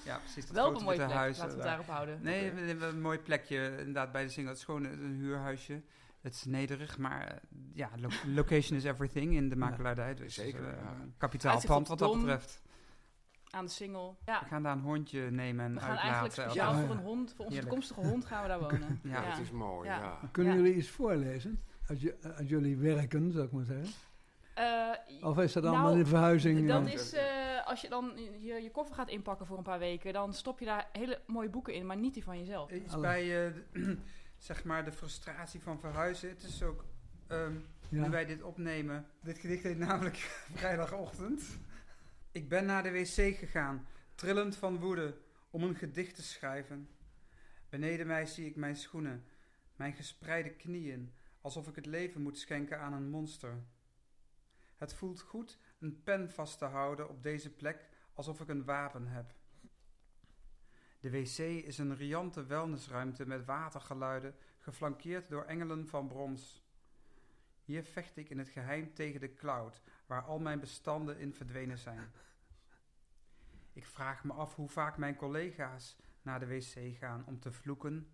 ja, precies. Dat Wel op een mooie plek, huis, laten we eh, het daarop houden. Nee, we hebben een mooi plekje inderdaad bij de single. Het is gewoon een, huurhuisje. Het is nederig, maar eh, ja, lo- location is everything in de makelaardij. Dus Zeker, eh, ja. een kapitaal Uitzicht pand op wat dat Dom. betreft. Aan de single. Ja, We gaan daar een hondje nemen en we gaan eigenlijk uitlaten. speciaal Ja. voor een hond, voor onze Heerlijk. toekomstige hond gaan we daar wonen. Ja, Dat is mooi, Ja. ja. Kunnen Ja. jullie iets voorlezen? Je, uit jullie werken, zou ik maar zeggen. Eh, Of is dat Nou, allemaal in verhuizing? Eh? is, eh, als je dan je, je koffer gaat inpakken voor een paar weken, dan stop je daar hele mooie boeken in, maar niet die van jezelf. Iets bij, eh, de- zeg maar, de frustratie van verhuizen. Het is ook, ehm, ja. nu wij dit opnemen, dit gedicht heet namelijk Vrijdagochtend. Ik ben naar de wc gegaan, trillend van woede, om een gedicht te schrijven. Beneden mij zie ik mijn schoenen, mijn gespreide knieën, alsof ik het leven moet schenken aan een monster. Het voelt goed een pen vast te houden op deze plek, alsof ik een wapen heb. De wc is een riante wellnessruimte met watergeluiden, geflankeerd door engelen van brons. Hier vecht ik in het geheim tegen de cloud, waar al mijn bestanden in verdwenen zijn. Ik vraag me af hoe vaak mijn collega's naar de wc gaan om te vloeken,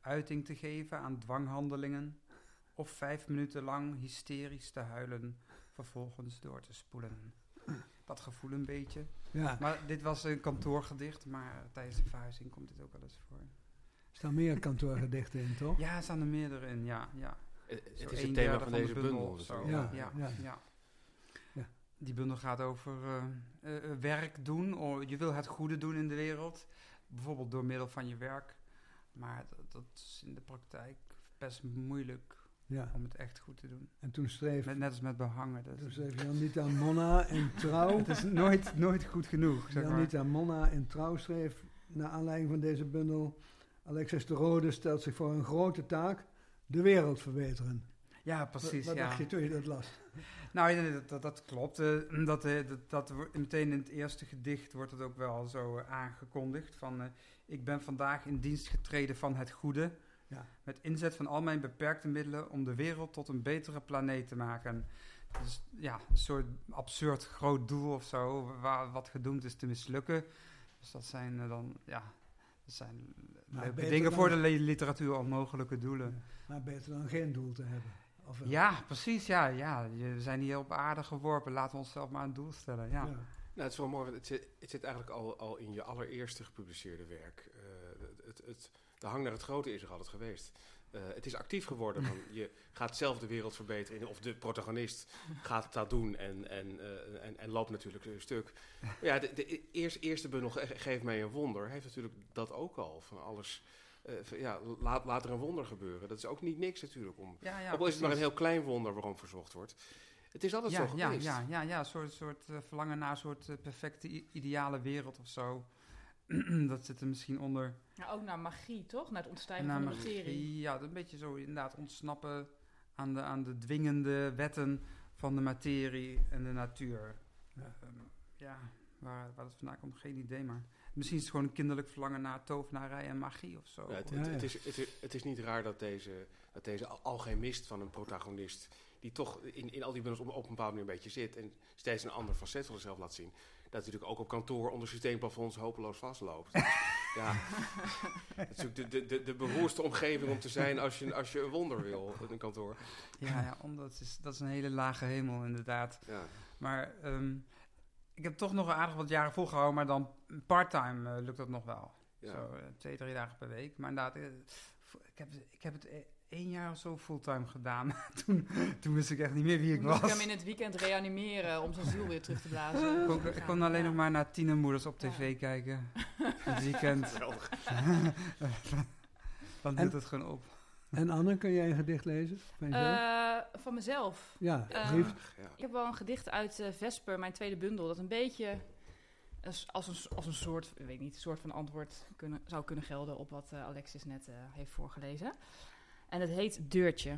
uiting te geven aan dwanghandelingen of vijf minuten lang hysterisch te huilen, vervolgens door te spoelen. Dat gevoel een beetje. ja. Maar dit was een kantoorgedicht, maar tijdens de verhuizing komt dit ook wel eens voor. Er staan meer kantoorgedichten in, toch? Ja, er staan er meerdere in, ja. ja. Eh, Het is een het thema van van de deze bundel bundel. of dus zo. Ja, ja. ja. Die bundel gaat over eh, eh, eh, werk doen. Oh, je wil het goede doen in de wereld. Bijvoorbeeld door middel van je werk. Maar dat, dat is in de praktijk best moeilijk Ja. om het echt goed te doen. En toen schreef, Met, net als met behangen. Dat toen schreef Janita Monna in Trouw. het is nooit, nooit goed genoeg, zeg maar. Janita Monna in Trouw schreef, naar aanleiding van deze bundel... Alexis de Rode stelt zich voor een grote taak, de wereld verbeteren. Ja, precies. Wat ja. dacht je toen je dat las? Nou, dat, dat, dat klopt. eh, dat, eh, dat, dat wordt meteen in het eerste gedicht wordt het ook wel zo eh, aangekondigd. Van, ik ben vandaag in dienst getreden van het goede. Ja. Met inzet van al mijn beperkte middelen om de wereld tot een betere planeet te maken. Dus ja, een soort absurd groot doel of zo, waar, wat gedoemd is te mislukken. Dus dat zijn dan, ja, dat zijn leuke dingen voor de li- literatuur, onmogelijke doelen. Maar beter dan geen doel te hebben. Of wel? Ja, precies. Ja, ja, je- we zijn hier op aarde geworpen. Laten we onszelf maar een doel stellen. Ja. Ja. Nou, het is wel mooi, het zit, het zit eigenlijk al, al in je allereerste gepubliceerde werk. Eh, het, het, het, de hang naar het grote is er altijd geweest. Eh, het is actief geworden. Van, je gaat zelf de wereld verbeteren. Of de protagonist gaat dat doen en, en, eh, en, en loopt natuurlijk een stuk. Maar ja, de, de eerste, eerste bundel, Ge- Geef mij een wonder, heeft natuurlijk dat ook al. Van alles, eh, ja, laat, laat er een wonder gebeuren. Dat is ook niet niks natuurlijk. Om, Ja, ja, ook al is het maar een heel klein wonder waarom verzocht wordt. Het is altijd ja, zo ja, geweest. ja, ja, ja, een soort, soort eh, verlangen naar een soort eh, perfecte ideale wereld of zo. dat zit er misschien onder. Ja, ook naar magie, toch? Naar het ontstijgen naar van de materie. Ja, een beetje zo inderdaad ontsnappen aan de, aan de dwingende wetten van de materie en de natuur. Ja. Ehm, ja, waar, waar dat vandaan komt, geen idee, maar misschien is het gewoon een kinderlijk verlangen naar tovenarij en magie of zo. Ja, het, het, ja. het is, het, is, het is niet raar dat deze, dat deze al- alchemist van een protagonist, die toch in, in al die bundels op, op een bepaalde manier een beetje zit en steeds een ander facet van zichzelf laat zien, dat natuurlijk ook op kantoor onder systeemplafonds hopeloos vastloopt. Is- ja, het is natuurlijk de, de, de, de beroerste omgeving om te zijn als je, als je een wonder wil in een kantoor. Ja, ja omdat is, dat is een hele lage hemel inderdaad. Ja. Maar ehm, ik heb toch nog een aardig wat jaren volgehouden, maar dan part-time eh, lukt dat nog wel. Ja. Zo eh, twee, drie dagen per week. Maar inderdaad, eh, ik, heb, ik heb het één jaar of zo fulltime gedaan. toen, toen wist ik echt niet meer wie ik Moest ik was. hem in het weekend reanimeren om zijn ziel weer terug te blazen. Ik kon, ik kon alleen Ja. nog maar naar tienermoeders op Ja. tv kijken. Het weekend. Dan hield het gewoon op. En Anne, kun jij een gedicht lezen? Van? Eh, van mezelf. ja. Ja. Ik heb wel een gedicht uit eh, Vesper, mijn tweede bundel, dat een beetje als, als, een, als een soort, ik weet niet, een soort van antwoord kunnen, zou kunnen gelden op wat eh, Alexis net eh, heeft voorgelezen. En het heet Deurtje.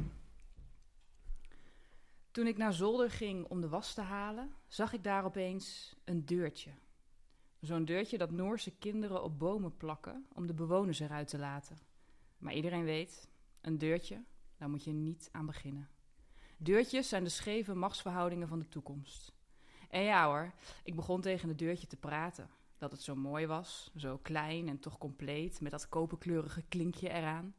Toen ik naar zolder ging om de was te halen, zag ik daar opeens een deurtje. Zo'n deurtje dat Noorse kinderen op bomen plakken om de bewoners eruit te laten. Maar iedereen weet, een deurtje, daar moet je niet aan beginnen. Deurtjes zijn de scheve machtsverhoudingen van de toekomst. En ja hoor, ik begon tegen het deurtje te praten. Dat het zo mooi was, zo klein en toch compleet, met dat koperkleurige klinkje eraan.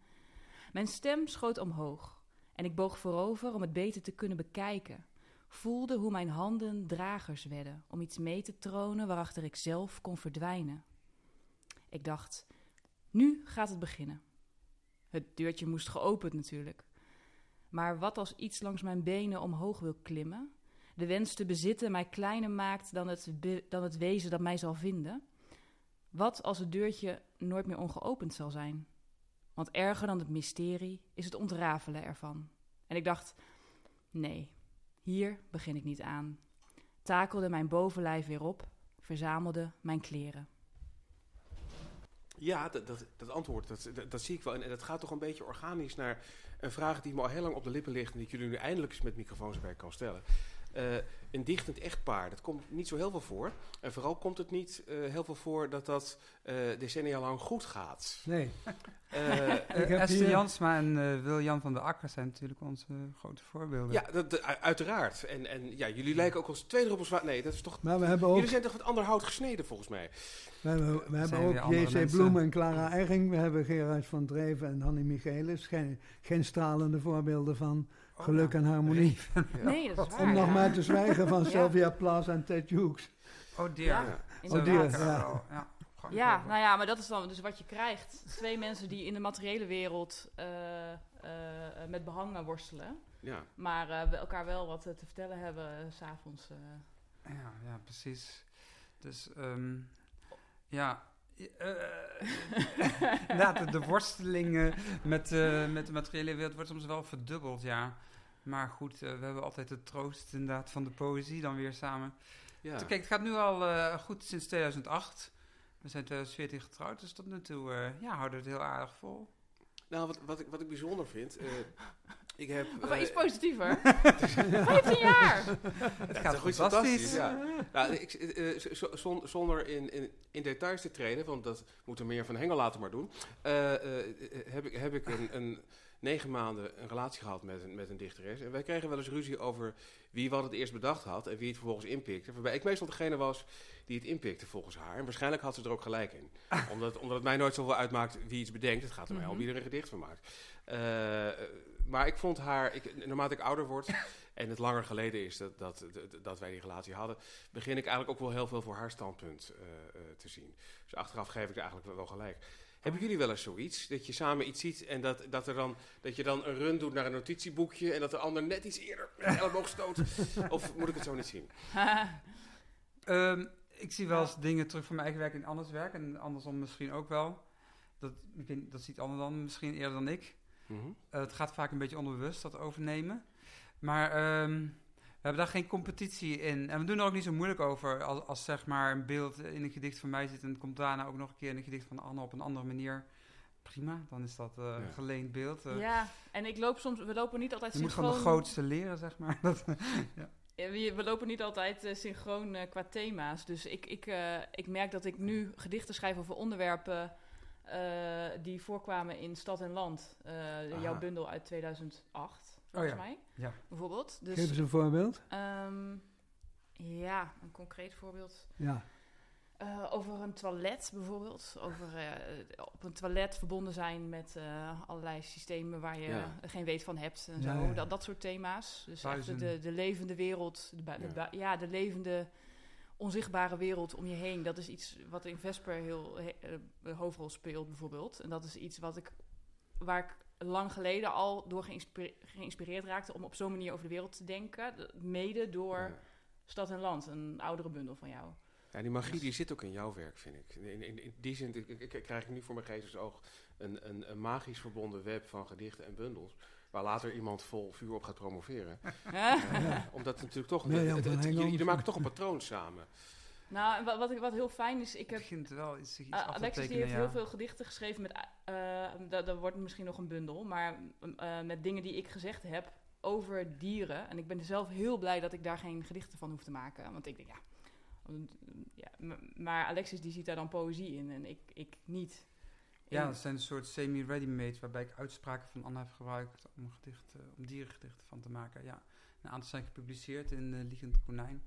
Mijn stem schoot omhoog en ik boog voorover om het beter te kunnen bekijken. Voelde hoe mijn handen dragers werden om iets mee te tronen waarachter ik zelf kon verdwijnen. Ik dacht, nu gaat het beginnen. Het deurtje moest geopend natuurlijk. Maar wat als iets langs mijn benen omhoog wil klimmen? De wens te bezitten mij kleiner maakt dan het, dan het wezen dat mij zal vinden? Wat als het deurtje nooit meer ongeopend zal zijn? Want erger dan het mysterie is het ontrafelen ervan. En ik dacht, nee, hier begin ik niet aan. Takelde mijn bovenlijf weer op, verzamelde mijn kleren. Ja, dat, dat, antwoord, dat, dat, zie ik wel. En, dat gaat toch een beetje organisch naar een vraag die me al heel lang op de lippen ligt... en die ik jullie nu eindelijk eens met microfoons erbij kan stellen. Eh, een dichtend echtpaar, dat komt niet zo heel veel voor. En vooral komt het niet eh, heel veel voor dat dat eh, decennia lang goed gaat. Nee. Ik heb Esther hier- Jansma en eh Wil-Jan van der Akker zijn natuurlijk onze grote voorbeelden. ja, dat, uiteraard. En, en ja, jullie lijken ook als twee druppels water. Nee, dat is toch... Maar we hebben ook, Jullie zijn toch wat ander hout gesneden, volgens mij? we hebben, we hebben ook J.C. Bloem en Clara Eiring. We hebben Gerard van Dreven en Hannie Michelis. Geen, geen stralende voorbeelden van geluk ja. en harmonie. Nee, dat is waar. Om nog maar te zwijgen van Ja. Sylvia Plath en Ted Hughes. Oh dear. Ja, Oh dear, ja. ja. Nou ja, maar dat is dan dus wat je krijgt. Twee mensen die in de materiële wereld eh, eh, met behangen worstelen. Ja. Maar eh, we elkaar wel wat te vertellen hebben s s'avonds. eh. Ja, ja, precies. Dus, ehm, ja. Inderdaad, de, de worsteling met, eh, met de materiële wereld wordt soms wel verdubbeld, ja. Maar goed, eh, we hebben altijd de troost inderdaad van de poëzie dan weer samen. ja. Kijk, het gaat nu al goed sinds 2008. We zijn 2014 getrouwd, dus tot nu toe ja, houden we het heel aardig vol. Nou, wat, wat, ik, wat ik bijzonder vind... eh, ik heb... Of eh, iets positiever. 15 jaar! Het gaat iets fantastisch. Ja. Nou, ik, eh, zon- zonder in, in, in details te treden, want dat moeten meer van Hengel laten maar doen, eh, eh, heb ik, heb ik een, een negen maanden een relatie gehad met een, met een dichteres. En wij kregen wel eens ruzie over wie wat het eerst bedacht had en wie het vervolgens inpikte. Waarbij ik meestal degene was die het inpikte volgens haar. En waarschijnlijk had ze er ook gelijk in. omdat, omdat het mij nooit zoveel uitmaakt wie iets bedenkt. Het gaat er mij om Mhm. wie er een gedicht van maakt. Eh, eh, maar ik vond haar, ik, naarmate ik ouder word en het langer geleden is dat, dat, dat, wij die relatie hadden, begin ik eigenlijk ook wel heel veel voor haar standpunt eh, eh, te zien. Dus achteraf geef ik er eigenlijk wel- gelijk. Hebben jullie wel eens zoiets? Dat je samen iets ziet en dat, dat, er dan, dat je dan een run doet naar een notitieboekje en dat de ander net iets eerder met elleboog stoot? of moet ik het zo niet zien? Ehm, ik zie wel eens dingen terug van mijn eigen werk in anders werk. En andersom misschien ook wel. Dat, ik dat ziet Anne dan misschien eerder dan ik. Mhm. Eh, het gaat vaak een beetje onderbewust, dat overnemen. Maar ehm, we hebben daar geen competitie in. En we doen er ook niet zo moeilijk over. Als, als zeg maar een beeld in een gedicht van mij zit... en het komt daarna ook nog een keer in een gedicht van Anne op een andere manier. Prima, dan is dat eh, Ja. een geleend beeld. Eh, Ja, en ik loop soms, we lopen niet altijd je moet van de synchroon. grootste leren, zeg maar. Dat, Ja, we, we lopen niet altijd eh, synchroon eh, qua thema's. Dus ik, ik, eh, ik merk dat ik nu gedichten schrijf over onderwerpen eh, die voorkwamen in Stad en Land. Eh, jouw bundel uit 2008, volgens ja. mij. Ja. Bijvoorbeeld. Dus, Geef eens een voorbeeld. ehm, ja, een concreet voorbeeld. Ja. Eh, over een toilet bijvoorbeeld. Over eh, op een toilet verbonden zijn met eh, allerlei systemen waar je Ja. geen weet van hebt. En zo. ja, ja. Dat, dat soort thema's. Dus echt de, de levende wereld. De, ja, de levende, onzichtbare wereld om je heen. Dat is iets wat in Vesper heel he- eh, hoofdrol speelt bijvoorbeeld. En dat is iets wat ik, waar ik lang geleden al door geïnspire- geïnspireerd raakte om op zo'n manier over de wereld te denken. De- Mede door Ja. Stad en Land, een oudere bundel van jou. Ja, die magie die zit ook in jouw werk, vind ik. In, in, in die zin ik, ik- ik- krijg ik nu voor mijn geestesoog een, een, een magisch verbonden web van gedichten en bundels. Waar later iemand vol vuur op gaat promoveren. Eh, omdat het natuurlijk toch... Mirjam het- jullie jullie maken toch een patroon samen. Nou, en wat, wat, ik- wat heel fijn is, ik het heb begint wel iets, iets Uh, af te Alexis die heeft ja. heel veel gedichten geschreven met, uh, dat, dat wordt misschien nog een bundel, maar uh, met dingen die ik gezegd heb over dieren. En ik ben zelf heel blij dat ik daar geen gedichten van hoef te maken, want ik denk ja, ja maar Alexis die ziet daar dan poëzie in en ik, ik niet. Ja, dat zijn een soort semi-ready-made waarbij ik uitspraken van Anna heb gebruikt om, gedichten, om dierengedichten van te maken. Ja. Een aantal zijn gepubliceerd in uh, Liegend Konijn.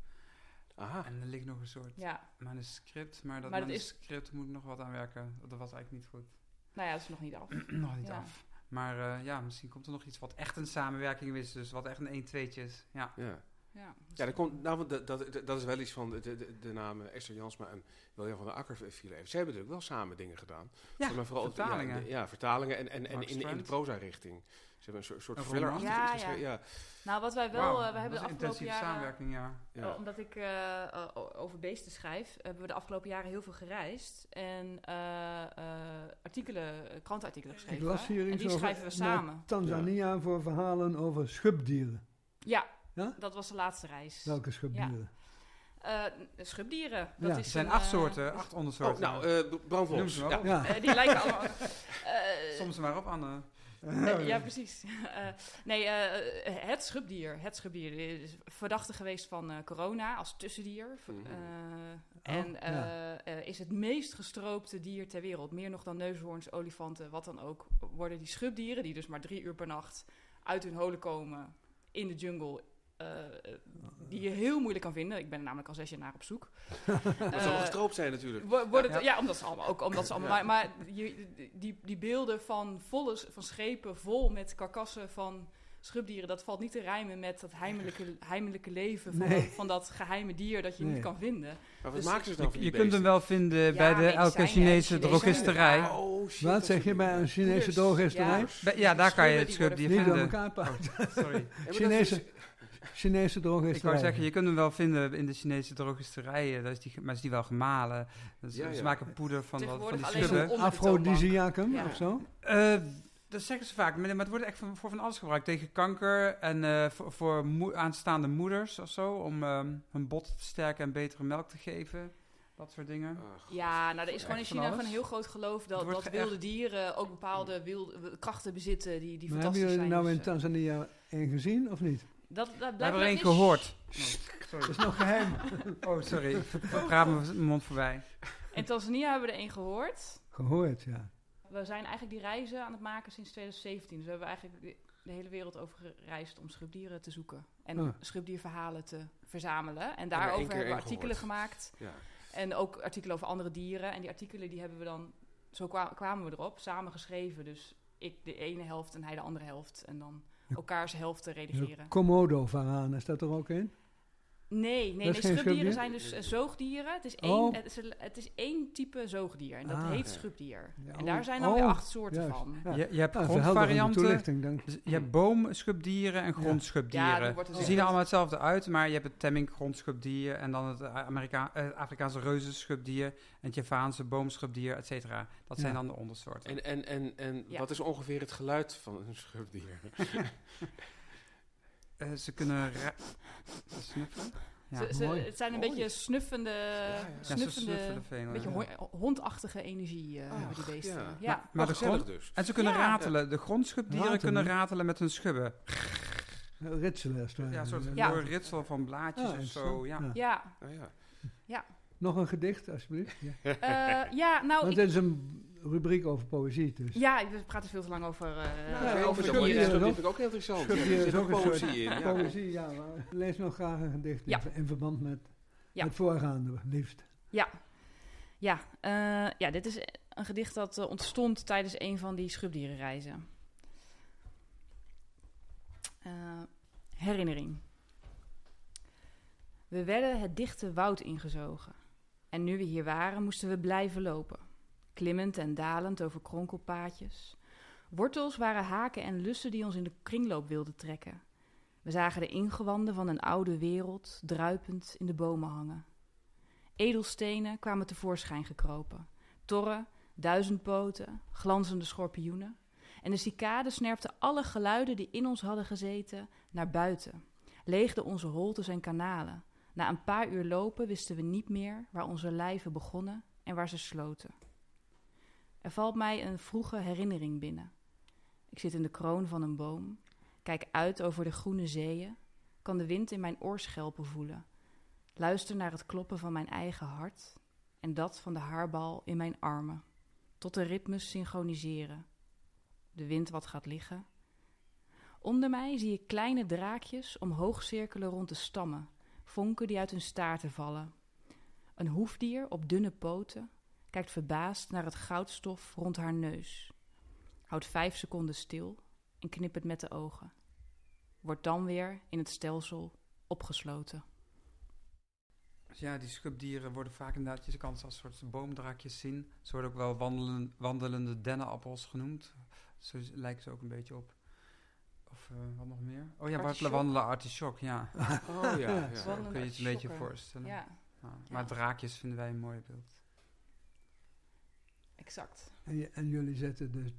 Aha. En er ligt nog een soort ja, manuscript, maar dat Maar dat is- manuscript moet ik nog wat aan werken. Dat was eigenlijk niet goed. nou ja, dat is nog niet af. nog niet Ja. af. Maar eh, ja, misschien komt er nog iets wat echt een samenwerking is, dus wat echt een 1-2'tje is. Ja. Ja. Ja, Ja, dat, komt, nou, dat, dat, dat is wel iets van de, de, de namen Esther Jansma en William van der Akker vielen even. Ze hebben natuurlijk wel samen dingen gedaan. Ja, maar vooral vertalingen. Ja, ja, vertalingen en, en, en in, in de proza-richting. Ze hebben een soort, soort iets Ja, ja. Nou, wat wij wel, eh, we hebben de een afgelopen intensieve jaren... samenwerking, ja. Ja. Oh, omdat ik eh, eh, over beesten schrijf, hebben we de afgelopen jaren heel veel gereisd. En eh, eh, artikelen, eh, krantenartikelen Ik geschreven. las hier en iets die over schrijven we samen. Tanzania voor verhalen over schubdieren. Ja, Ja? dat was de laatste reis. Welke schubdieren? Eh, schubdieren. Dat Ja. is Er zijn een, acht eh, soorten, acht Oh, ondersoorten. nou, eh Noem brandlos. ze maar Ja. op. Ja. eh, die lijken allemaal... eh, Soms maar op, Anne. Eh, ja, precies. Eh, nee, eh, het schubdier. Het schubdier is verdachte geweest van eh, corona als tussendier. Mhm. eh, en ja. is het meest gestroopte dier ter wereld. Meer nog dan neushoorns, olifanten, wat dan ook. Worden die schubdieren, die dus maar drie uur per nacht uit hun holen komen in de jungle. Eh, die je heel moeilijk kan vinden. Ik ben er namelijk al zes jaar naar op zoek. Dat zal wel Eh, gestroopt zijn natuurlijk. Ja. ja, ja. omdat ze allemaal ook omdat ze allemaal. Ja. Maar, je, die, die beelden van volle van schepen vol met karkassen van schubdieren, dat valt niet te rijmen met dat heimelijke, heimelijke leven van, Nee. dat, van dat geheime dier dat je Nee. niet kan vinden. Maar wat dus- maken ze dan Je, van je die kunt hem wel vinden Ja, bij de elke Chinese Chinese drogisterij. Oh, shit. Wat zeg je bij een Chinese Dus, drogisterij? ja. Daar kan je het schubdier Niet door vinden. elkaar praten. Sorry. Is Chinese, Chinese Ik drogisterij. wou zeggen, je kunt hem wel vinden in de Chinese drogisterijen. Dat is die, maar is die wel gemalen. Dus Ja, Ze maken poeder van, wat, van die schubben. afrodisiacum Ja. of zo? Eh, dat zeggen ze vaak, maar het wordt echt voor, voor van alles gebruikt. Tegen kanker en eh, voor, aanstaande moeders of zo. Om ehm, hun bot te sterken en betere melk te geven. Dat soort dingen. Ach, Ja, nou, er is gewoon in van China gewoon alles. een heel groot geloof dat, dat wilde dieren ook bepaalde wilde, krachten bezitten die, die Maar hebben fantastisch jullie zijn. nou in Dus, eh, Tanzania één gezien of niet? Dat, dat We hebben er één gehoord. Dat is nog geheim. Oh, sorry. Ik praat mijn mond voorbij. In Tanzania hebben we er één gehoord. Gehoord, ja. We zijn eigenlijk die reizen aan het maken sinds 2017. Dus we hebben eigenlijk de, de hele wereld over gereisd om schubdieren te zoeken. En Ah. schubdierverhalen te verzamelen. En er daarover hebben we artikelen gehoord. gemaakt. ja. En ook artikelen over andere dieren. En die artikelen die hebben we dan, zo kwa- kwamen we erop, samen geschreven. Dus ik de ene helft en hij de andere helft. En dan elkaars helften redigeren. Komodo-varaan, is dat er ook in? Nee, nee, nee schubdieren schubdier? zijn dus eh, zoogdieren. Het is, één, Oh. het, is, het is één type zoogdier en dat Ah. heet Ja. schubdier. Ja, en oh. daar zijn dan weer Oh, acht soorten juist. van. Ja. Je, je hebt verhelderende grondvarianten. je hebt boomschubdieren en Ja. Ja, grondschubdieren. Ze dus zien er allemaal hetzelfde uit, maar je hebt het Temming grondschubdier en dan het Amerika eh, Afrikaanse reuzenschubdier en het Javaanse boomschubdier, et cetera. Dat zijn Ja. dan de ondersoorten. En, en, en, en Ja. wat is ongeveer het geluid van een schubdier? Eh, ze kunnen snuffelen. Ja, Ze- ze- mooi. het zijn een Mooi. beetje snuffende, ja. snuffende, veel. beetje ho- hondachtige energie hebben die beesten. ja. Ja. Maar de Oh, grond, dus. en ze kunnen Ja. ratelen. De grondschubdieren Ratelen? kunnen ratelen met hun schubben. Ritselen, als het ware. Ja, een soort Ja. ritsel van blaadjes Ah, of interessant. zo. Ja. Ja. Ja, Ah, ja. Nog een gedicht, alsjeblieft. Ja. Eh, ja, nou, Want ik, is een rubriek over poëzie, dus. ja, we praten veel te lang over, eh Ja, Ja, over schubdieren ook- vind ik ook heel interessant. Schubdier Er is zit ook een poëzie in. Ja. Poëzie, ja. maar lees nog graag een gedicht in- Ja. in, verband met Ja. het voorgaande, liefst. Ja, ja, eh, ja dit is een gedicht dat eh, ontstond tijdens een van die schubdierenreizen. Eh, herinnering. We werden het dichte woud ingezogen. En nu we hier waren, moesten we blijven lopen. Klimmend en dalend over kronkelpaadjes. Wortels waren haken en lussen die ons in de kringloop wilden trekken. We zagen de ingewanden van een oude wereld druipend in de bomen hangen. Edelstenen kwamen tevoorschijn gekropen. Torren, duizendpoten, glanzende schorpioenen. En de cicade snerpte alle geluiden die in ons hadden gezeten naar buiten. Leegde onze holtes en kanalen. Na een paar uur lopen wisten we niet meer waar onze lijven begonnen en waar ze sloten. Er valt mij een vroege herinnering binnen. Ik zit in de kroon van een boom, kijk uit over de groene zeeën, kan de wind in mijn oorschelpen voelen. Luister naar het kloppen van mijn eigen hart en dat van de haarbal in mijn armen. tot de ritmes synchroniseren. De wind wat gaat liggen. Onder mij zie ik kleine draakjes omhoog cirkelen rond de stammen, vonken die uit hun staarten vallen. Een hoefdier op dunne poten kijkt verbaasd naar het goudstof rond haar neus. Houdt vijf seconden stil en knippert met de ogen. Wordt dan weer in het stelsel opgesloten. Dus ja, die schubdieren worden vaak inderdaad, je kan ze als soort boomdraakjes zien. Ze worden ook wel wandelen, wandelende dennenappels genoemd. Zo lijken ze ook een beetje op. Of eh, wat nog meer? Oh ja, wartelen wandelen artichok, ja. Oh ja, ja. Kun je het een beetje voorstellen. Ja, Ja, Maar Ja. draakjes vinden wij een mooi beeld. Exact. En, je- en jullie zetten de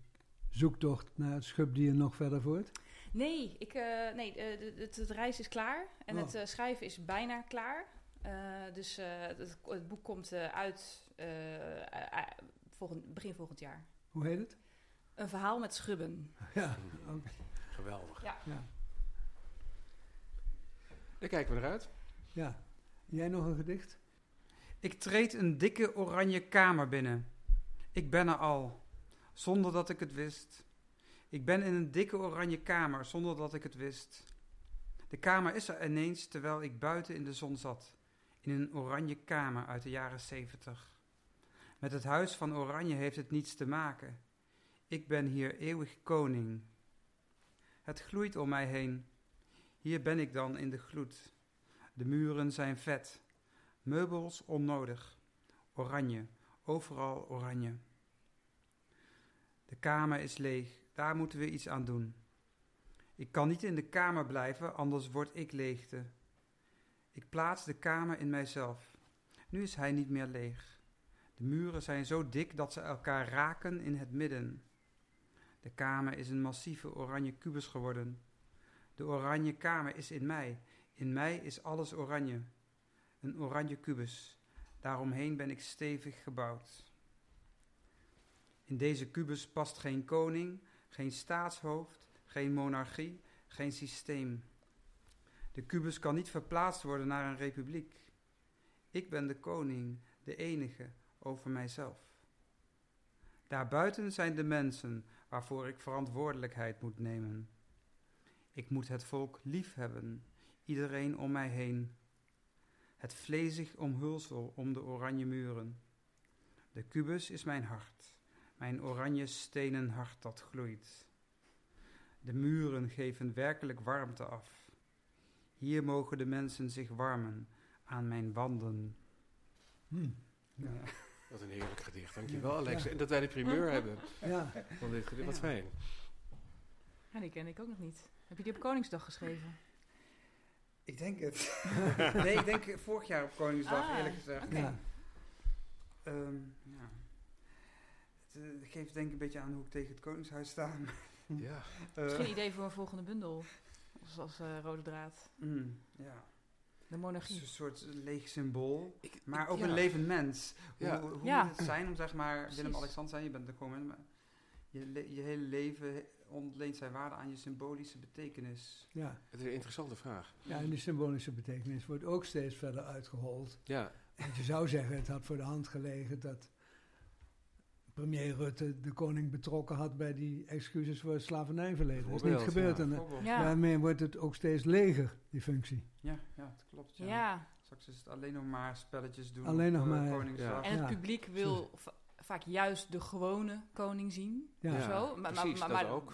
zoektocht naar het schubdier nog verder voort? Nee, ik, eh, nee eh, de- het, het reis is klaar en Oh. het eh, schrijven is bijna klaar. Eh, dus eh, het, het boek komt eh, uit eh, eh, eh, volgend, begin volgend jaar. Hoe heet het? Een verhaal met schubben. Ja, ook, Geweldig. ja. Daar kijken we naar uit. ja. Jij nog een gedicht? Ik treed een dikke oranje kamer binnen. Ik ben er al, zonder dat ik het wist. Ik ben in een dikke oranje kamer, zonder dat ik het wist. De kamer is er ineens terwijl ik buiten in de zon zat. In een oranje kamer uit de jaren zeventig. Met het huis van Oranje heeft het niets te maken. Ik ben hier eeuwig koning. Het gloeit om mij heen. Hier ben ik dan in de gloed. De muren zijn vet. Meubels onnodig. Oranje, overal oranje. De kamer is leeg, daar moeten we iets aan doen. Ik kan niet in de kamer blijven, anders word ik leegte. Ik plaats de kamer in mijzelf. Nu is hij niet meer leeg. De muren zijn zo dik dat ze elkaar raken in het midden. De kamer is een massieve oranje kubus geworden. De oranje kamer is in mij. In mij is alles oranje. Een oranje kubus. Daaromheen ben ik stevig gebouwd. In deze kubus past geen koning, geen staatshoofd, geen monarchie, geen systeem. De kubus kan niet verplaatst worden naar een republiek. Ik ben de koning, de enige, over mijzelf. Daarbuiten zijn de mensen waarvoor ik verantwoordelijkheid moet nemen. Ik moet het volk lief hebben, iedereen om mij heen. Het vlezig omhulsel om de oranje muren. De kubus is mijn hart, mijn oranje stenen hart dat gloeit. De muren geven werkelijk warmte af. Hier mogen de mensen zich warmen aan mijn wanden. Hm. Ja. Wat een heerlijk gedicht. Dankjewel, Ja. Alex. En dat wij de primeur hebben Ja, van dit gedicht. Wat fijn. Ja, die ken ik ook nog niet. Heb je die op Koningsdag geschreven? Ik denk het. nee, ik denk vorig jaar op Koningsdag, Ah, eerlijk gezegd. oké. ja. Ehm, ja. Het eh, geeft denk ik een beetje aan hoe ik tegen het Koningshuis sta. Ja. Eh, Misschien een idee voor een volgende bundel. Als, als eh, rode draad. mm, ja. De Het is monarchie. een soort leeg symbool. Ik- Maar ik- ook ja. een levend mens. Hoe, Ja. hoe Ja. moet het zijn om zeg maar. Willem-Alexander zijn? Je bent er gewoon maar je, je hele leven ontleent zijn waarde aan je symbolische betekenis. Ja. Het is een interessante vraag. ja, en die symbolische betekenis wordt ook steeds verder uitgehold. Ja, Want je zou zeggen, het had voor de hand gelegen dat premier Rutte de koning betrokken had bij die excuses voor het slavernijverleden. Dat is niet gebeurd. ja. En. Ja. Daarmee wordt het ook steeds leger, die functie. Ja, ja, dat klopt. Ja. Ja. Straks is het alleen nog maar spelletjes doen. Alleen nog maar-. En het publiek wil vaak juist de gewone koning zien. Ja, zo. Maar, precies, maar, ook.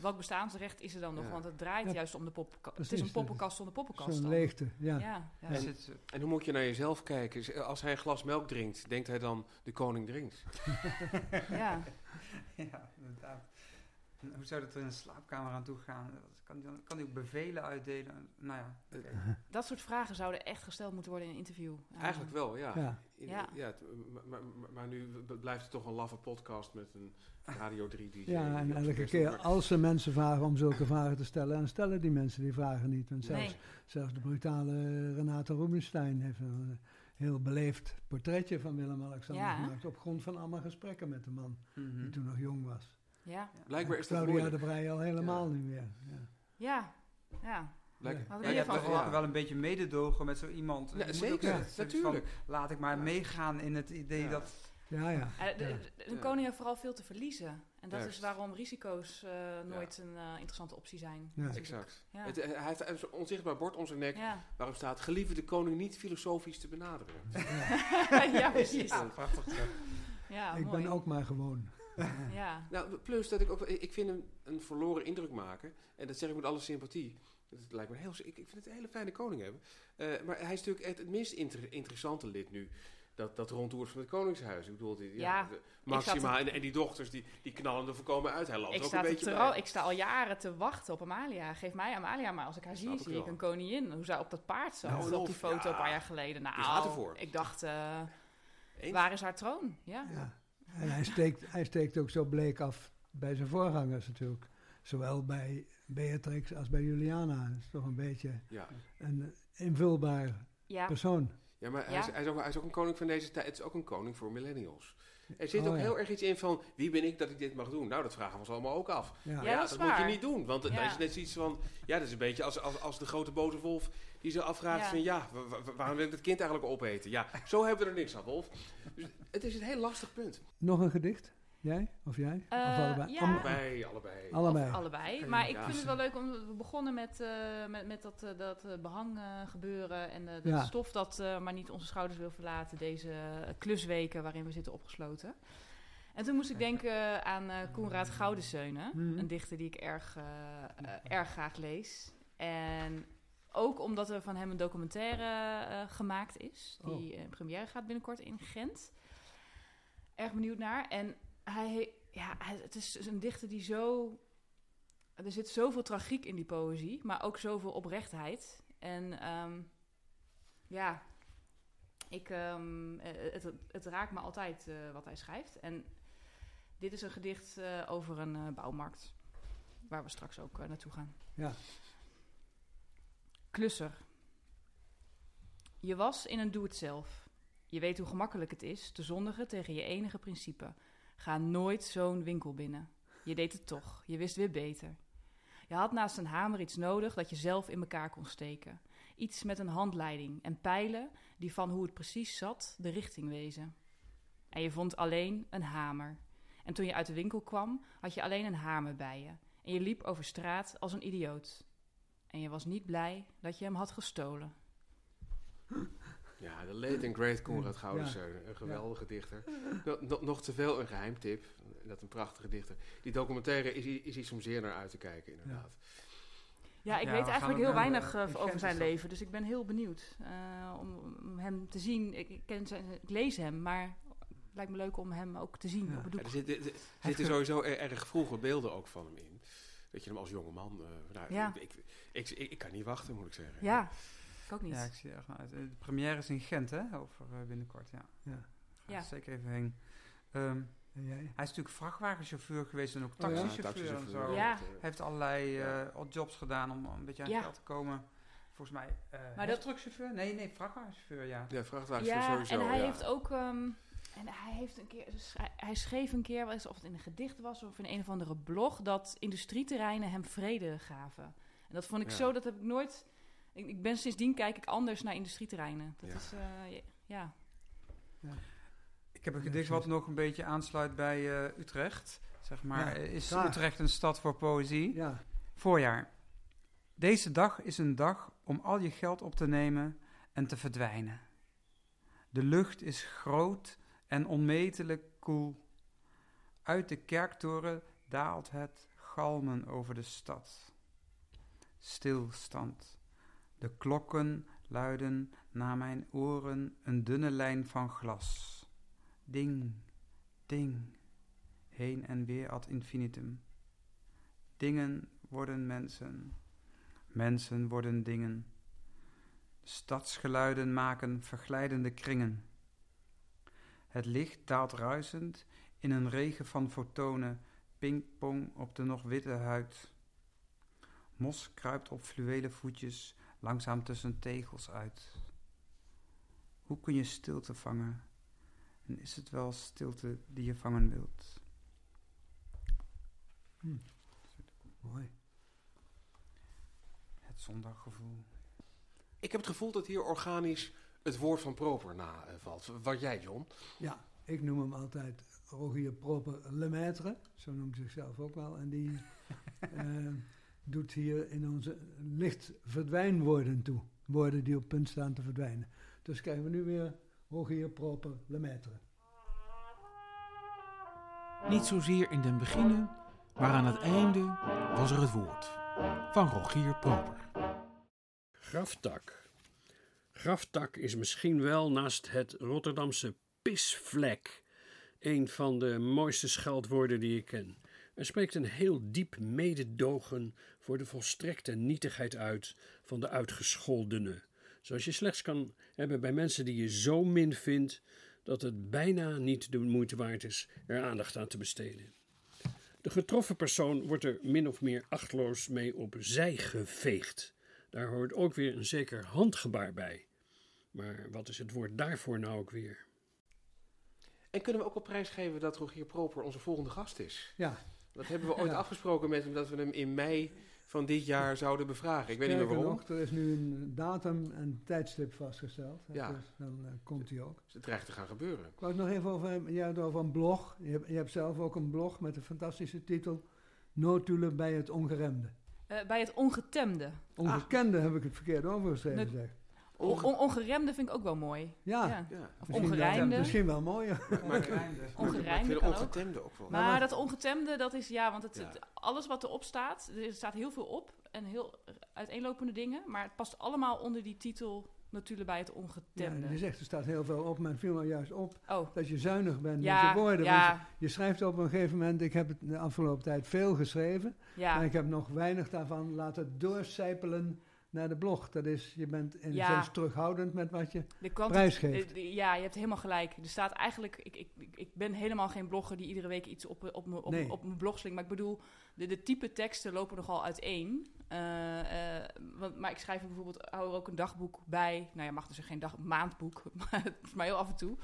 welk bestaansrecht is er dan nog? Ja. Want het draait Ja. juist om de poppenkast. Het is een poppenkast zonder poppenkast. zo'n dan. leegte. Ja. Ja, ja. En- eh, En hoe moet je naar jezelf kijken? Is- Als hij een glas melk drinkt, denkt hij dan de koning drinkt? ja. ja, inderdaad. En hoe zou dat er in een slaapkamer aan toe gaan? Kan hij, dan, kan hij ook bevelen uitdelen? Nou ja, oké. Dat soort vragen zouden echt gesteld moeten worden in een interview. Eh, Eigenlijk wel, ja. Ja. In- Ja. ja het- maar, maar, nu blijft het toch een laffe podcast met een Radio 3 DJ. Ja, die en elke keer als ze mensen vragen om zulke vragen te stellen, dan stellen die mensen die vragen niet. Want zelfs, Nee. zelfs de brutale Renate Rubinstein heeft een heel beleefd portretje van Willem-Alexander Ja. gemaakt. Op grond van allemaal gesprekken met de man, Mhm. die toen nog jong was. Ja. Blijkbaar is dat Claudia de Brij al helemaal Ja. niet meer. Ja. Ja. Ja. Je hebt toch wel een beetje mededogen met zo iemand. Ja, zeker, zoiets van, natuurlijk. laat ik maar Ja. meegaan in het idee Ja. dat Ja, ja. Eh, Een Ja. koning heeft vooral veel te verliezen. En dat Juist. is waarom risico's eh, nooit een eh, interessante optie zijn. Ja. natuurlijk. Exact. Ja. Het, eh, hij heeft een onzichtbaar bord om zijn nek Ja. waarop staat: Gelieve de koning niet filosofisch te benaderen. ja, precies. Ja, prachtig. Ja, ik mooi. ben ook maar gewoon. Ja. Nou, plus dat ik ook, ik vind hem een verloren indruk maken. En dat zeg ik met alle sympathie. Het lijkt me heel, ik, ik vind het een hele fijne koning hebben. Eh, maar hij is natuurlijk echt het minst inter- interessante lid nu. Dat, dat rondtoert van het koningshuis. Ik bedoel, die, ja, Ja, de Maxima en, en die dochters, die, die knallen er voorkomen uit. Hij loopt Ik ook een beetje terwijl- bij. ik sta al jaren te wachten op Amalia. Geef mij Amalia maar. Als ik haar zie, ik zie ik een koningin. Hoe zij op dat paard zat. Nou, op die foto ja, een paar jaar geleden. Nou, ik dacht, eh, waar is haar troon? Ja. Ja. En hij steekt, hij steekt ook zo bleek af bij zijn voorgangers natuurlijk. Zowel bij Beatrix als bij Juliana. Dat is toch een beetje Ja. een invulbaar Ja. persoon. Ja, maar hij, Ja. is, hij, is ook, hij is ook een koning van deze tijd. Het is ook een koning voor millennials. Er zit Oh, ook ja. heel erg iets in van, wie ben ik dat ik dit mag doen? Nou, dat vragen we ons allemaal ook af. Ja. Ja, dat is moet je niet doen. Want Ja. is net zoiets van, ja, dat is een beetje als, als, als de grote boze wolf die ze afvraagt Ja. van, ja, wa- wa- waarom wil ik dat kind eigenlijk opeten? Ja, zo hebben we er niks aan, Wolf. Dus het is een heel lastig punt. Nog een gedicht? Jij? Of jij? Eh, of allebei? ja. Allebei, allebei. allebei. Of allebei. Oké. Maar ik vind het wel leuk om. We begonnen met, eh, met, met dat, eh, dat eh, behang eh, gebeuren. En Ja. stof dat eh, maar niet onze schouders wil verlaten. Deze klusweken waarin we zitten opgesloten. En toen moest ik denken aan eh Koenraad Goudenseunen. Mhm. Een dichter die ik erg, erg graag lees. En ook omdat er van hem een documentaire eh, gemaakt is. Die in première gaat binnenkort in Gent. Erg benieuwd naar. En hij, ja, het is dus een dichter die zo... Er zit zoveel tragiek in die poëzie, maar ook zoveel oprechtheid. En ehm, ja, ik, ehm, eh, het, het raakt me altijd eh, wat hij schrijft. En dit is een gedicht over een bouwmarkt, waar we straks ook naartoe gaan. Ja. Klusser. Je was in een doe-het-zelf. Je weet hoe gemakkelijk het is te zondigen tegen je enige principe. Ga nooit zo'n winkel binnen. Je deed het toch. Je wist weer beter. Je had naast een hamer iets nodig dat je zelf in elkaar kon steken. Iets met een handleiding en pijlen die van hoe het precies zat de richting wezen. En je vond alleen een hamer. En toen je uit de winkel kwam, had je alleen een hamer bij je. En je liep over straat als een idioot. En je was niet blij dat je hem had gestolen. Ja, de late and great Konrad Ja. Goudenseunen. Een geweldige dichter. Nog, te veel een geheimtip. Dat een prachtige dichter. Die documentaire is, is iets om zeer naar uit te kijken, inderdaad. Ja, ik Ja, weet we eigenlijk heel weinig eh, eh, over zijn leven. Dus ik ben heel benieuwd eh, om, om hem te zien. Ik, ik, ken zijn, ik lees hem, maar het lijkt me leuk om hem ook te zien Ja. op het Ja, doek. er zitten, er zitten sowieso er- erg vroege beelden ook van hem in. Dat je hem als jongeman... eh nou, Ja. ik, ik, ik, ik kan niet wachten, moet ik zeggen. Ja, ik ook niet. Ja, ik zie er uit. Eh, De première is in Gent, hè? Over eh, binnenkort, ja. Ja. Ga Ja. er zeker even heen. Ehm, hij is natuurlijk vrachtwagenchauffeur geweest en ook Oh ja? taxichauffeur en zo. Ja. Hij heeft allerlei eh, odd jobs gedaan om een beetje aan Ja. geld te komen. Volgens mij uh, Maar dat- truckchauffeur? Nee, nee, vrachtwagenchauffeur, ja. Ja, vrachtwagens ja, sowieso. en hij ja. heeft ook... ehm, en hij heeft een keer... dus hij, schreef een keer, of het in een gedicht was... of in een of andere blog... dat industrieterreinen hem vrede gaven. En dat vond ik Ja. zo... Dat heb ik nooit... Ik, ik ben sindsdien kijk ik anders naar industrieterreinen. Dat Ja. is... eh, ja. Ik heb een Ja, gedicht wat nog een beetje aansluit bij eh, Utrecht. Zeg maar, Ja, Eh, is graag. Utrecht een stad voor poëzie? Ja. Voorjaar. Deze dag is een dag om al je geld op te nemen en te verdwijnen. De lucht is groot en onmetelijk koel. Uit de kerktoren daalt het galmen over de stad. Stilstand. De klokken luiden naar mijn oren een dunne lijn van glas. Ding, ding, heen en weer ad infinitum. Dingen worden mensen, mensen worden dingen. Stadsgeluiden maken verglijdende kringen. Het licht daalt ruisend in een regen van fotonen, pingpong op de nog witte huid. Mos kruipt op fluwelen voetjes langzaam tussen tegels uit. Hoe kun je stilte vangen? En is het wel stilte die je vangen wilt? Hm. Mooi. Het zondaggevoel. Ik heb het gevoel dat hier organisch het woord van proper na valt. Wat jij, John? Ja, ik noem hem altijd Rogier Proper Lemaitre, zo noemt hij zichzelf ook wel. En die eh, doet hier in onze licht verdwijnwoorden toe. Woorden die op punt staan te verdwijnen. Dus krijgen we nu weer Rogier Proper Lemaitre. Niet zozeer in den beginnen, maar aan het einde was er het woord. Van Rogier Proper. Graftak. Graftak is misschien wel naast het Rotterdamse pisvlek een van de mooiste scheldwoorden die ik ken. Er spreekt een heel diep mededogen voor de volstrekte nietigheid uit van de uitgescholdene. Zoals je slechts kan hebben bij mensen die je zo min vindt dat het bijna niet de moeite waard is er aandacht aan te besteden. De getroffen persoon wordt er min of meer achtloos mee opzij geveegd. Daar hoort ook weer een zeker handgebaar bij. Maar wat is het woord daarvoor nou ook weer? En kunnen we ook op prijs geven dat Rogier Proper onze volgende gast is? Ja, Dat hebben we ooit Ja. afgesproken met hem dat we hem in mei van dit jaar zouden bevragen. Ik weet niet meer waarom. nog, er is nu een datum en tijdstip vastgesteld. Ja. Dus dan eh, komt hij ook. Dus het dreigt te gaan gebeuren. Ik wou het nog even over, het over een blog. Je hebt, je hebt zelf ook een blog met een fantastische titel. Notulen bij het ongeremde. Eh, bij het ongetemde. Ongekende heb ik het verkeerd overgeschreven, zeg. On- on- ongeremde vind ik ook wel mooi. Ja, Ja. Ja. Of misschien, ongerijmde. wel, misschien wel mooier. Maar, maar, Ongerijmde ook. ongetemde ook wel. Maar maar- dat ongetemde, dat is ja, want het, Ja. het- alles wat erop staat, er staat heel veel op en heel uiteenlopende dingen, maar het past allemaal onder die titel natuurlijk bij het Ja, ongetemde. je zegt er staat heel veel op, maar het viel me juist op oh, dat je zuinig bent met je woorden. Want ja, je schrijft op een gegeven moment, ik heb het de afgelopen tijd veel geschreven, maar ik heb nog weinig daarvan laten doorcijpelen naar de blog. Dat is, je bent in Ja. terughoudend met wat je de prijsgeeft. de- ja, je hebt helemaal gelijk. Er staat eigenlijk, ik, ik, ik- ben helemaal geen blogger die iedere week iets op, op, mijn- op, Nee. op mijn blog slingt, maar ik bedoel, de, de type teksten lopen nogal uiteen. Eh, eh, want, maar ik schrijf er bijvoorbeeld, hou er ook een dagboek bij. Nou ja, mag dus geen dag, maandboek, maar het is maar heel af en toe.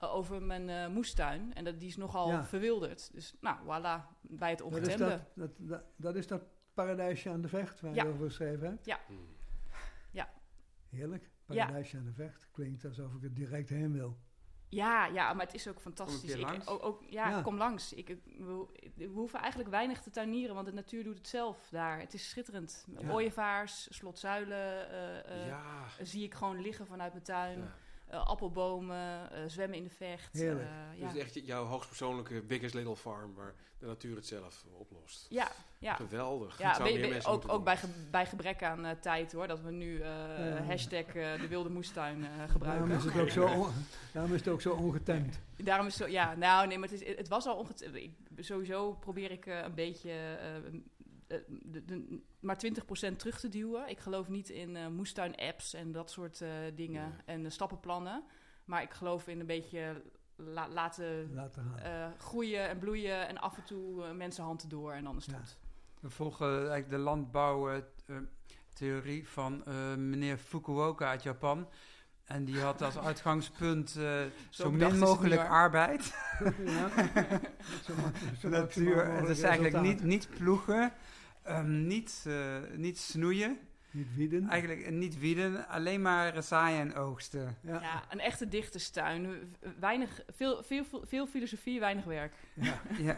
eh, over mijn eh, moestuin. En dat, die is nogal Ja. verwilderd. Dus nou, voilà, bij het ongetemde. dat, dat, dat, dat is dat paradijsje aan de vecht waar Ja. je over geschreven hebt. Hmm. Heerlijk, Ja. paradijsje aan de vecht. Klinkt alsof ik er direct heen wil. Ja, ja, maar het is ook fantastisch. Kom Ik- langs? ook, ook, ja, Ja. kom langs. Ik, ik- we, we hoeven eigenlijk weinig te tuinieren, want de natuur doet het zelf daar. Het is schitterend. Ja. Ooievaars, slotzuilen eh, eh, ja. zie ik gewoon liggen vanuit mijn tuin. Ja. Eh, appelbomen, eh, zwemmen in de vecht. Heerlijk. eh, Dus ja. echt jouw hoogstpersoonlijke biggest little farm waar de natuur het zelf oplost. ja, ja. Geweldig. Ja, ook, ook bij, ge- bij gebrek aan eh, tijd hoor, dat we nu eh, Ja. hashtag eh, de wilde moestuin eh, Daarom gebruiken. is, het ook zo on- daarom is het ook zo ongetemd. Daarom is het zo, ja, nou nee, maar het, is, het was al onget... ik- Sowieso probeer ik eh, een beetje de, de, maar 20% terug te duwen. Ik geloof niet in eh moestuin-apps en dat soort eh, dingen Nee. en eh, stappenplannen. Maar ik geloof in een beetje la- laten eh, groeien en bloeien en af en toe uh, mensenhanden door en dan is het Ja. goed. We volgen eigenlijk de landbouwtheorie van eh, meneer Fukuoka uit Japan. En die had als uitgangspunt eh, zo, min mogelijk arbeid. ja. Zo zo natuur. Het mogelijk is eigenlijk niet, niet ploegen, ehm, niet, eh, niet snoeien, Niet wieden. eigenlijk niet wieden, alleen maar zaaien en oogsten. Ja. Ja, een echte dichtestuin. Weinig, veel, veel, veel filosofie, weinig werk. Ja. Ja.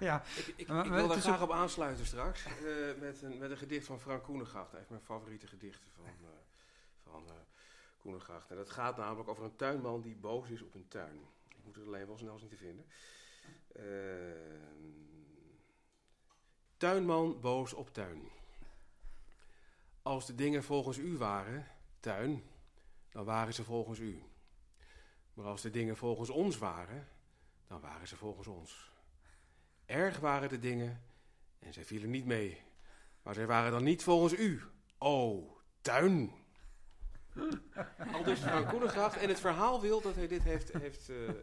ja. Ik, ik, ik wil daar graag op aansluiten straks. eh, met, een, met een gedicht van Frank Koenegracht. Een van mijn favoriete gedichten van, eh van eh Koenegracht. En dat gaat namelijk over een tuinman die boos is op een tuin. Ik moet het alleen wel snel zien te vinden. Ehm, tuinman boos op tuin. Als de dingen volgens u waren, tuin, dan waren ze volgens u. Maar als de dingen volgens ons waren, dan waren ze volgens ons. Erg waren de dingen en zij vielen niet mee. Maar zij waren dan niet volgens u. O, tuin. Al dus Frank Koenegracht. En het verhaal wil dat hij dit heeft, heeft, eh, eh,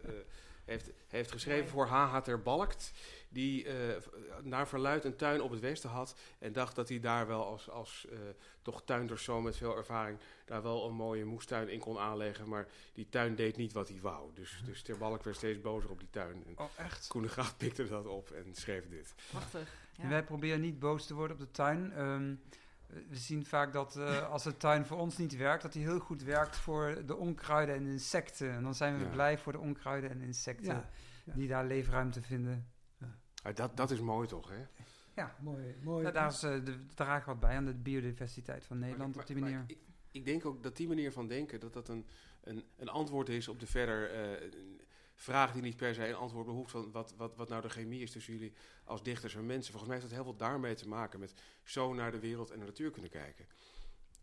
heeft, heeft geschreven voor H.H. ter Balkt. Die eh, naar verluid een tuin op het westen had. En dacht dat hij daar wel als, als eh, toch tuinpersoon met veel ervaring... daar wel een mooie moestuin in kon aanleggen. Maar die tuin deed niet wat hij wou. Dus, dus ter Balk werd steeds bozer op die tuin. En Oh, echt? Pikte dat op en schreef dit. Prachtig. En Ja. wij proberen niet boos te worden op de tuin. Ehm, We zien vaak dat eh, als de tuin voor ons niet werkt, dat hij heel goed werkt voor de onkruiden en insecten. En dan zijn we Ja. blij voor de onkruiden en insecten Ja, ja. die daar leefruimte vinden. Dat, dat is mooi toch, hè? Ja, mooi. mooi. Ja, daar is, eh, de, draagt wat bij aan de biodiversiteit van Nederland Maar- op die manier. maar ik, ik denk ook dat die manier van denken, dat dat een, een, een antwoord is op de verder eh, vraag die niet per se een antwoord behoeft van wat, wat, wat nou de chemie is tussen jullie als dichters en mensen. Volgens mij heeft dat heel veel daarmee te maken met zo naar de wereld en de natuur kunnen kijken.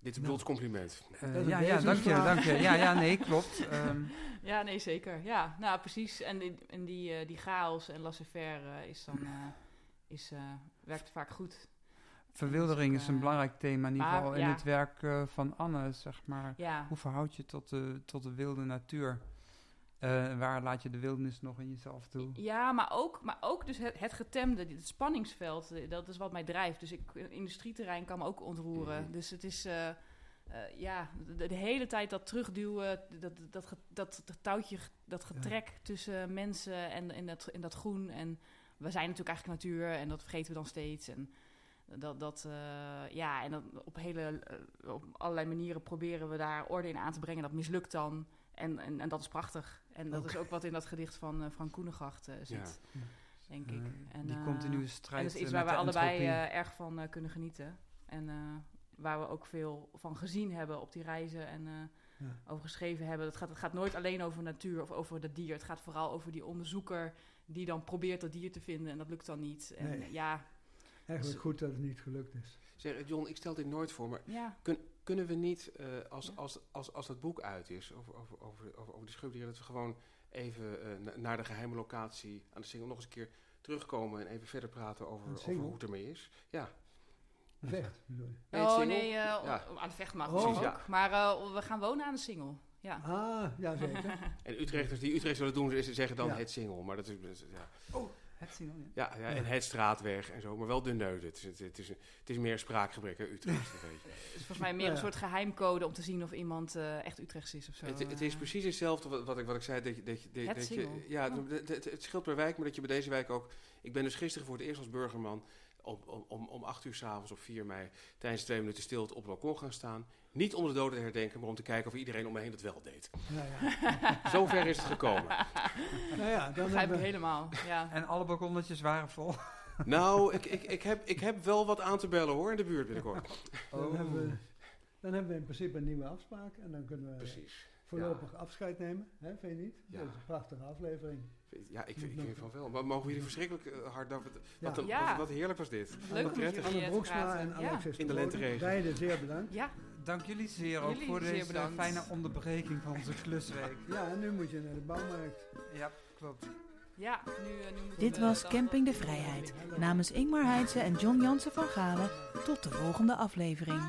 Dit is een Nou. compliment. Eh, ja, ja, dank je, dank je. Ja, ja, nee, klopt. Ehm, Ja, nee, zeker. Ja, nou precies. En, die, en die, eh, die chaos en laissez-faire is dan, eh, is, eh, werkt vaak goed. verwildering is een eh, belangrijk thema, in ieder geval in ja. het werk eh, van Anne, zeg maar. Ja, Hoe verhoud je tot de, tot de wilde natuur? Eh, waar laat je de wildernis nog in jezelf toe? ja maar, ook, maar ook dus het, het getemde, het spanningsveld, eh, dat is wat mij drijft. Dus ik, een industrieterrein kan me ook ontroeren. Mhm. Dus het is, eh, eh, ja, de, de hele tijd dat terugduwen, dat, dat, dat, dat touwtje, dat getrek tussen mensen en, en, dat, en dat groen. En we zijn natuurlijk eigenlijk natuur en dat vergeten we dan steeds. En dat, dat eh, ja, en dat op, hele, eh, op allerlei manieren proberen we daar orde in aan te brengen. Dat mislukt dan. En, en, en dat is prachtig. En dat is ook wat in dat gedicht van eh, Frank Koenegracht eh, zit, denk ik. Eh, En, die eh, continue en strijd dat is iets eh, waar we allebei eh, erg van eh, kunnen genieten. En eh, waar we ook veel van gezien hebben op die reizen en eh, Ja. over geschreven hebben. Het gaat, het gaat nooit alleen over natuur of over dat dier. Het gaat vooral over die onderzoeker die dan probeert dat dier te vinden en dat lukt dan niet. En Nee. ja, Eigenlijk goed dat het niet gelukt is. Zeg, John, ik stel dit nooit voor, maar ja, kunnen we niet, eh, als, Ja. als, als, als dat boek uit is, over, over, over, over, over de schubdieren, dat we gewoon even eh, na- naar de geheime locatie aan de single nog eens een keer terugkomen en even verder praten over, over hoe het ermee is. Ja. Vecht, bedoel je. Nee, het oh nee, eh, Ja. aan de vecht mag Oh. ook. Maar eh, we gaan wonen aan de single. Ja. Ah, ja zeker. En Utrechters die Utrecht zullen doen, is- zeggen dan Ja. het single. Maar dat is, dat is- ja. Het ja. Ja, ja, en het straatweg en zo, maar wel de neuden. Het is, het, het is, het is meer spraakgebrek, hè, Utrecht. Het is volgens mij meer een soort geheimcode om te zien of iemand eh, echt Utrechts is of zo. Het, het is precies hetzelfde wat, wat, ik, wat ik zei. Dat je, dat je, dat, Het dat je, ja, Oh. het, het, het scheelt per wijk, maar dat je bij deze wijk ook... Ik ben dus gisteren voor het eerst als burgerman om, om, om, om acht uur s'avonds op 4 mei... tijdens twee minuten stilte op het balkon gaan staan. Niet om de doden te herdenken, maar om te kijken of iedereen om me heen dat wel deed. Nou ja, Zo ver is het gekomen. nou ja dan Begrijp ik we... helemaal. Ja. En alle balkonnetjes waren vol. Nou, ik, ik, ik, heb, ik heb wel wat aan te bellen hoor, in de buurt binnenkort. Dan, hebben we, dan hebben we in principe een nieuwe afspraak en dan kunnen we Precies. voorlopig afscheid nemen. Hè, vind je niet? Ja. Dat is een prachtige aflevering. Ja, ik, vind- ik vind van wel. Maar mogen jullie verschrikkelijk eh, hard... Wat, wat, Ja. Ja. wat, wat heerlijk was dit. Leuk om met prettig. jullie Anne Broeksma en Ja. Alexis In de. Beiden zeer bedankt. Ja, Dank jullie zeer ook voor deze bedankt. fijne onderbreking van onze klusweek. Ja, en nu moet je naar de bouwmarkt. Ja, klopt. ja. Nu, eh, nu Dit was Camping de Vrijheid. Namens Ingmar Heidse en John Jansen van Galen. Tot de volgende aflevering.